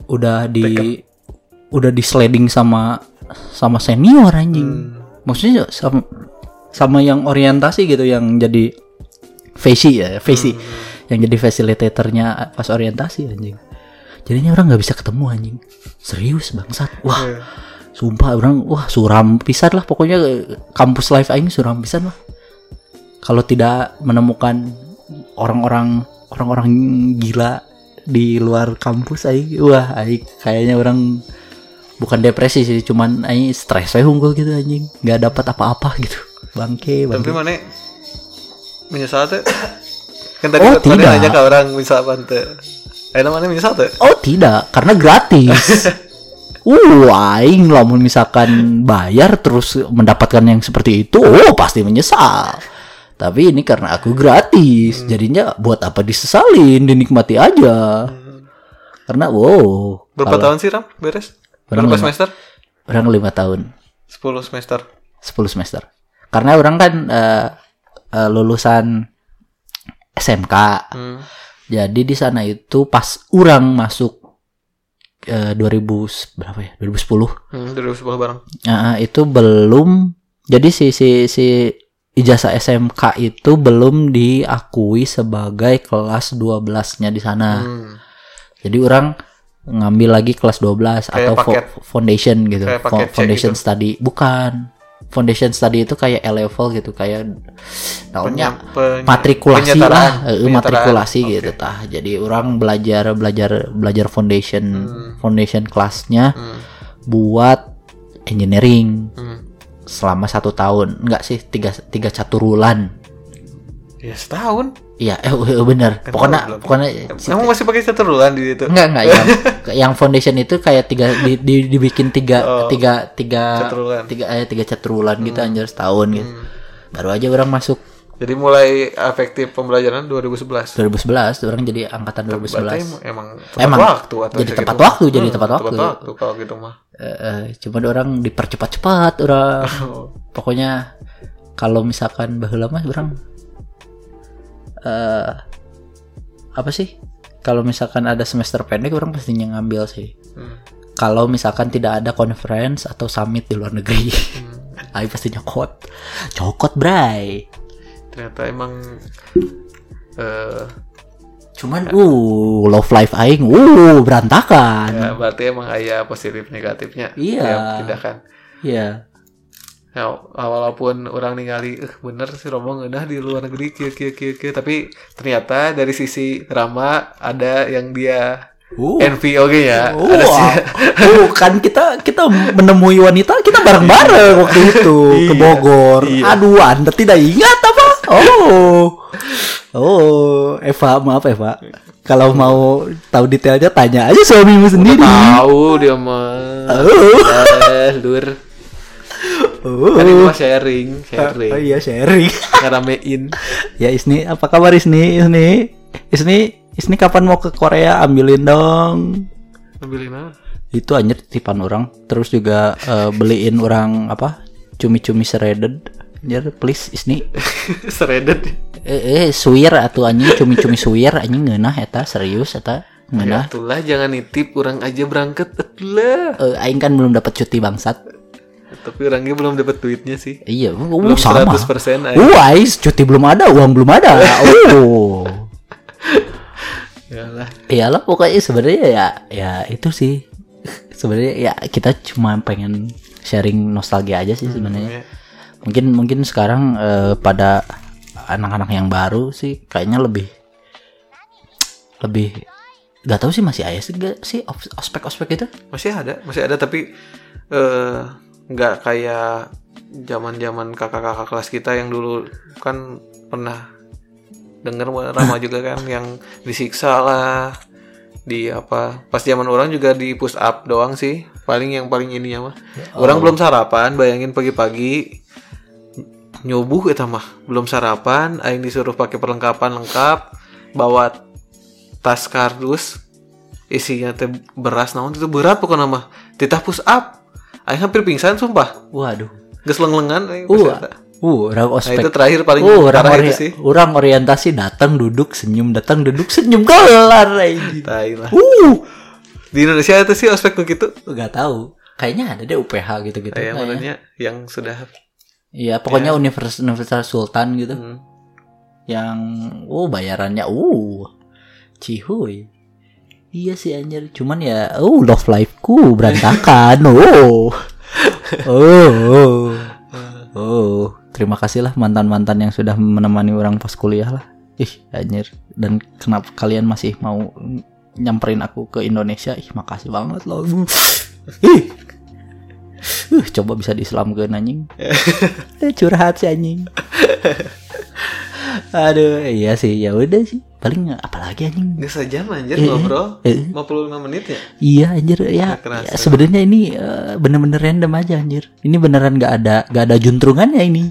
udah di udah di sliding sama sama senior anjing. Maksudnya sama sama yang orientasi gitu yang jadi Facy ya Facy. Yang jadi fasilitatornya pas orientasi anjing. Jadinya orang nggak bisa ketemu anjing. Serius bangsat. Wah Iya. Sumpah orang wah suram pisan lah. Pokoknya eh, kampus life aing suram pisan lah. Kalau tidak menemukan orang-orang orang-orang gila di luar kampus aing wah aing kayaknya orang bukan depresi sih cuman aing stres saya unggul gitu anjing. Nggak dapat apa-apa gitu bangke Tapi bangke mana menyesal tuh? Kan tadi Oh, tidak. nanya ke orang menyesal apa tuh? Eh mana menyesal tuh? oh tidak karena gratis Uh, aing lamun misalkan bayar terus mendapatkan yang seperti itu, oh pasti menyesal. Tapi ini karena aku gratis, jadinya buat apa disesalin, dinikmati aja. Karena wow, Berapa kalau tahun sih Ram? Beres? Berapa lima. semester? orang lima tahun, 10 semester. 10 semester. Karena orang kan eh, eh, lulusan SMK. Hmm. Jadi di sana itu pas orang masuk eh, 2000 berapa ya? 2010. Hmm, 2010 bareng. Nah, itu belum jadi si si si ijazah SMK itu belum diakui sebagai kelas 12-nya di sana. Hmm. Jadi orang ngambil lagi kelas 12 atau fo- paket. foundation gitu. Kayak paket foundation gitu. study bukan. Foundation study itu kayak A level gitu kayak tahunnya Peny- matrikulasi lah, eh, Penyetaraan. matrikulasi Oke. gitu tah. Jadi orang belajar belajar belajar foundation foundation kelasnya Hmm. buat engineering Hmm. selama satu tahun enggak sih tiga tiga caturulan Ya setahun. iya eh eh, bener Kan pokoknya belum. pokoknya Emang masih pakai caturulan di situ? enggak enggak yang yang foundation itu kayak tiga di, di- dibikin tiga Oh. tiga tiga Caturulan. tiga eh tiga caturulan gitu anjir setahun gitu Hmm. baru aja orang masuk Jadi mulai efektif pembelajaran 2011. 2011 orang jadi angkatan Berarti 2011 emang tepat Emang. waktu atau Jadi tepat mah? waktu, jadi Hmm, tepat waktu. waktu kalau gitu mah. Eh, eh, cuma orang dipercepat-cepat orang pokoknya kalau misalkan baheula mah orang eh apa sih kalau misalkan ada semester pendek orang pastinya ngambil sih Hmm. kalau misalkan tidak ada conference atau summit di luar negeri Hmm. Ayo pasti nyokot cokot bray Ternyata emang eh cuman uh love life aing uh berantakan ya berarti emang ayah positif negatifnya. Iya. Ya, tidak kan. iya Ya, walaupun orang ningali eh bener sih Romo ngeunah di luar negeri kieu kieu kieu kieu tapi ternyata dari sisi Rama ada yang dia uh envy oke ya. Oh, Ada sih. oh, kan kita kita menemui wanita kita bareng-bareng waktu itu ke Iya, Bogor. iya. Aduh, Anda tidak ingat apa? Oh. Oh, Eva, maaf Eva. Kalau mau tahu detailnya tanya aja suamimu sendiri. Tahu dia mah. Oh. Eh, lur. Oh. Kan ini sharing, sharing. Oh iya sharing. Ngeramein. ya Isni, apa kabar Isni? Isni, Isni, Isni kapan mau ke Korea? Ambilin dong. Ambilin apa? itu anjir titipan orang terus juga eh, beliin orang apa cumi-cumi shredded anjir please isni Shredded. eh, eh suwir atau anjing cumi-cumi suwir anjing ngeunah eta serius eta Ya, ngeunah itulah jangan nitip orang aja berangkat itulah. Eh, aing kan belum dapat cuti bangsat Tapi orangnya belum dapat duitnya sih. iya uh, Belum sama 100% aja. uh ais cuti belum ada uang belum ada oh Yalah. iyalah pokoknya sebenarnya ya ya itu sih sebenarnya ya kita cuma pengen sharing nostalgia aja sih sebenarnya Ya. mungkin mungkin sekarang eh, pada anak-anak yang baru sih kayaknya lebih lebih Gak tahu sih masih ada sih gak sih os- ospek-ospek itu? Masih ada, masih ada tapi eh nggak kayak zaman-zaman kakak-kakak kelas kita yang dulu kan pernah denger Rama juga kan yang disiksa lah di apa pas zaman orang juga di push up doang sih paling yang paling ininya mah. Orang belum sarapan bayangin pagi-pagi nyubuh kita mah belum sarapan aing disuruh pakai perlengkapan lengkap bawa tas kardus isinya teh beras naon itu berat pokoknya mah. Titah push up aing hampir pingsan sumpah Waduh. geus leng-lengan Uh, uh, orang nah ospek. itu terakhir paling Uh, orang, parah ori- itu sih orang orientasi datang duduk senyum datang duduk senyum kelar aja. tai lah Uh, di Indonesia itu sih ospek begitu nggak tahu. Kayaknya ada deh UPH gitu-gitu. kayak kayaknya. maksudnya yang sudah Iya, pokoknya Universitas Universitas Sultan gitu. hmm, Yang oh bayarannya uh cihuy. Iya sih anjir, cuman ya oh love life-ku berantakan. oh. Oh. Oh. Oh, terima kasih lah mantan-mantan yang sudah menemani orang pas kuliah lah. Ih, anjir. Dan kenapa kalian masih mau nyamperin aku ke Indonesia? Ih, makasih banget loh. Ih. Uh, coba bisa di Islam ke anjing. Eh, curhat sih anjing. Aduh, iya sih, ya udah sih. Paling apalagi anjing. nggak sejam anjir Eh, ngobrol eh. 55 menit ya Iya anjir ya, ya sebenarnya ini eh, bener-bener random aja anjir. Ini beneran nggak ada nggak ada juntrungannya ini.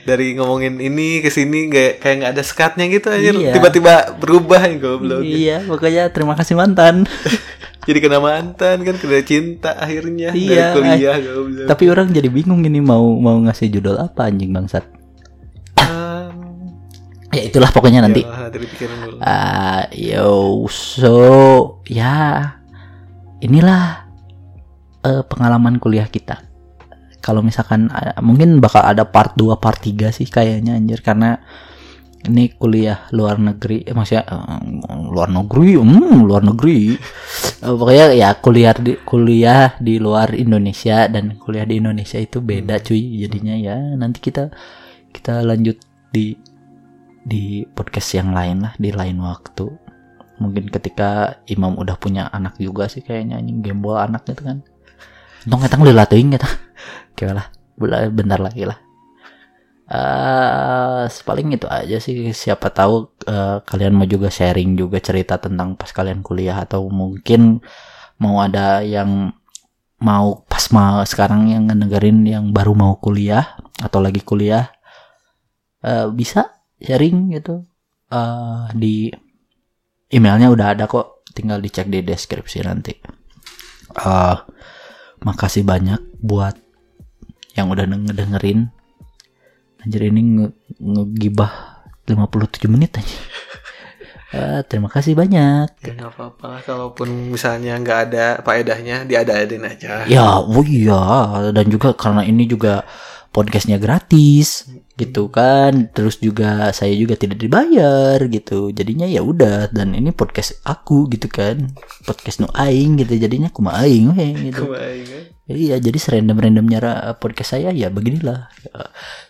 dari ngomongin ini ke sini kayak nggak ada skatnya gitu anjir Iya. tiba-tiba berubah ya goblok Iya, makanya terima kasih mantan. jadi kena mantan kan kena cinta akhirnya Iya, dari kuliah goblok Tapi orang jadi bingung ini mau mau ngasih judul apa anjing bangsat. Um, Ya itulah pokoknya nanti. Ah, yo, so ya inilah eh, pengalaman kuliah kita. Kalau misalkan eh, mungkin bakal ada part 2, part 3 sih kayaknya anjir karena ini kuliah luar negeri, eh, maksudnya eh, luar negeri, hmm, luar negeri. Eh, pokoknya ya kuliah di kuliah di luar Indonesia dan kuliah di Indonesia itu beda cuy. Jadinya ya nanti kita kita lanjut di di podcast yang lain lah di lain waktu. Mungkin ketika Imam udah punya anak juga sih kayaknya anjing gembol anak gitu kan. Untung kita ngelila teuing kita kayak lah bentar lagi lah. Eh paling itu aja sih siapa tahu eh, kalian mau juga sharing juga cerita tentang pas kalian kuliah atau mungkin mau ada yang mau pas mau sekarang yang ngedengerin yang baru mau kuliah atau lagi kuliah eh, bisa sharing gitu. Eh di emailnya udah ada kok. Tinggal dicek di deskripsi nanti. Eh makasih banyak buat yang udah ngedengerin anjir ini nge ngegibah 57 menit aja Eh, terima kasih banyak. Ya nggak apa-apa kalaupun misalnya nggak ada faedahnya diada-adain aja. Ya, oh iya, dan juga karena ini juga podcastnya gratis, gitu kan. Terus juga saya juga tidak dibayar, gitu. Jadinya ya udah, dan ini podcast aku, gitu kan. Podcast nu aing, gitu. Jadinya aku mah aing, gitu. Kebayang, kan? Iya, jadi serandom-randomnya ra- podcast saya ya beginilah.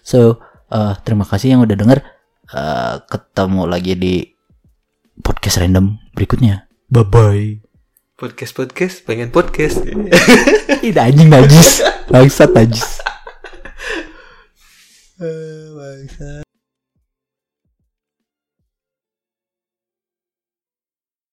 So, eh, terima kasih yang udah denger. Eh, ketemu lagi di podcast random berikutnya. Bye bye. podcast podcast pengen podcast Ini anjing najis. Bangsat najis. Oh my god.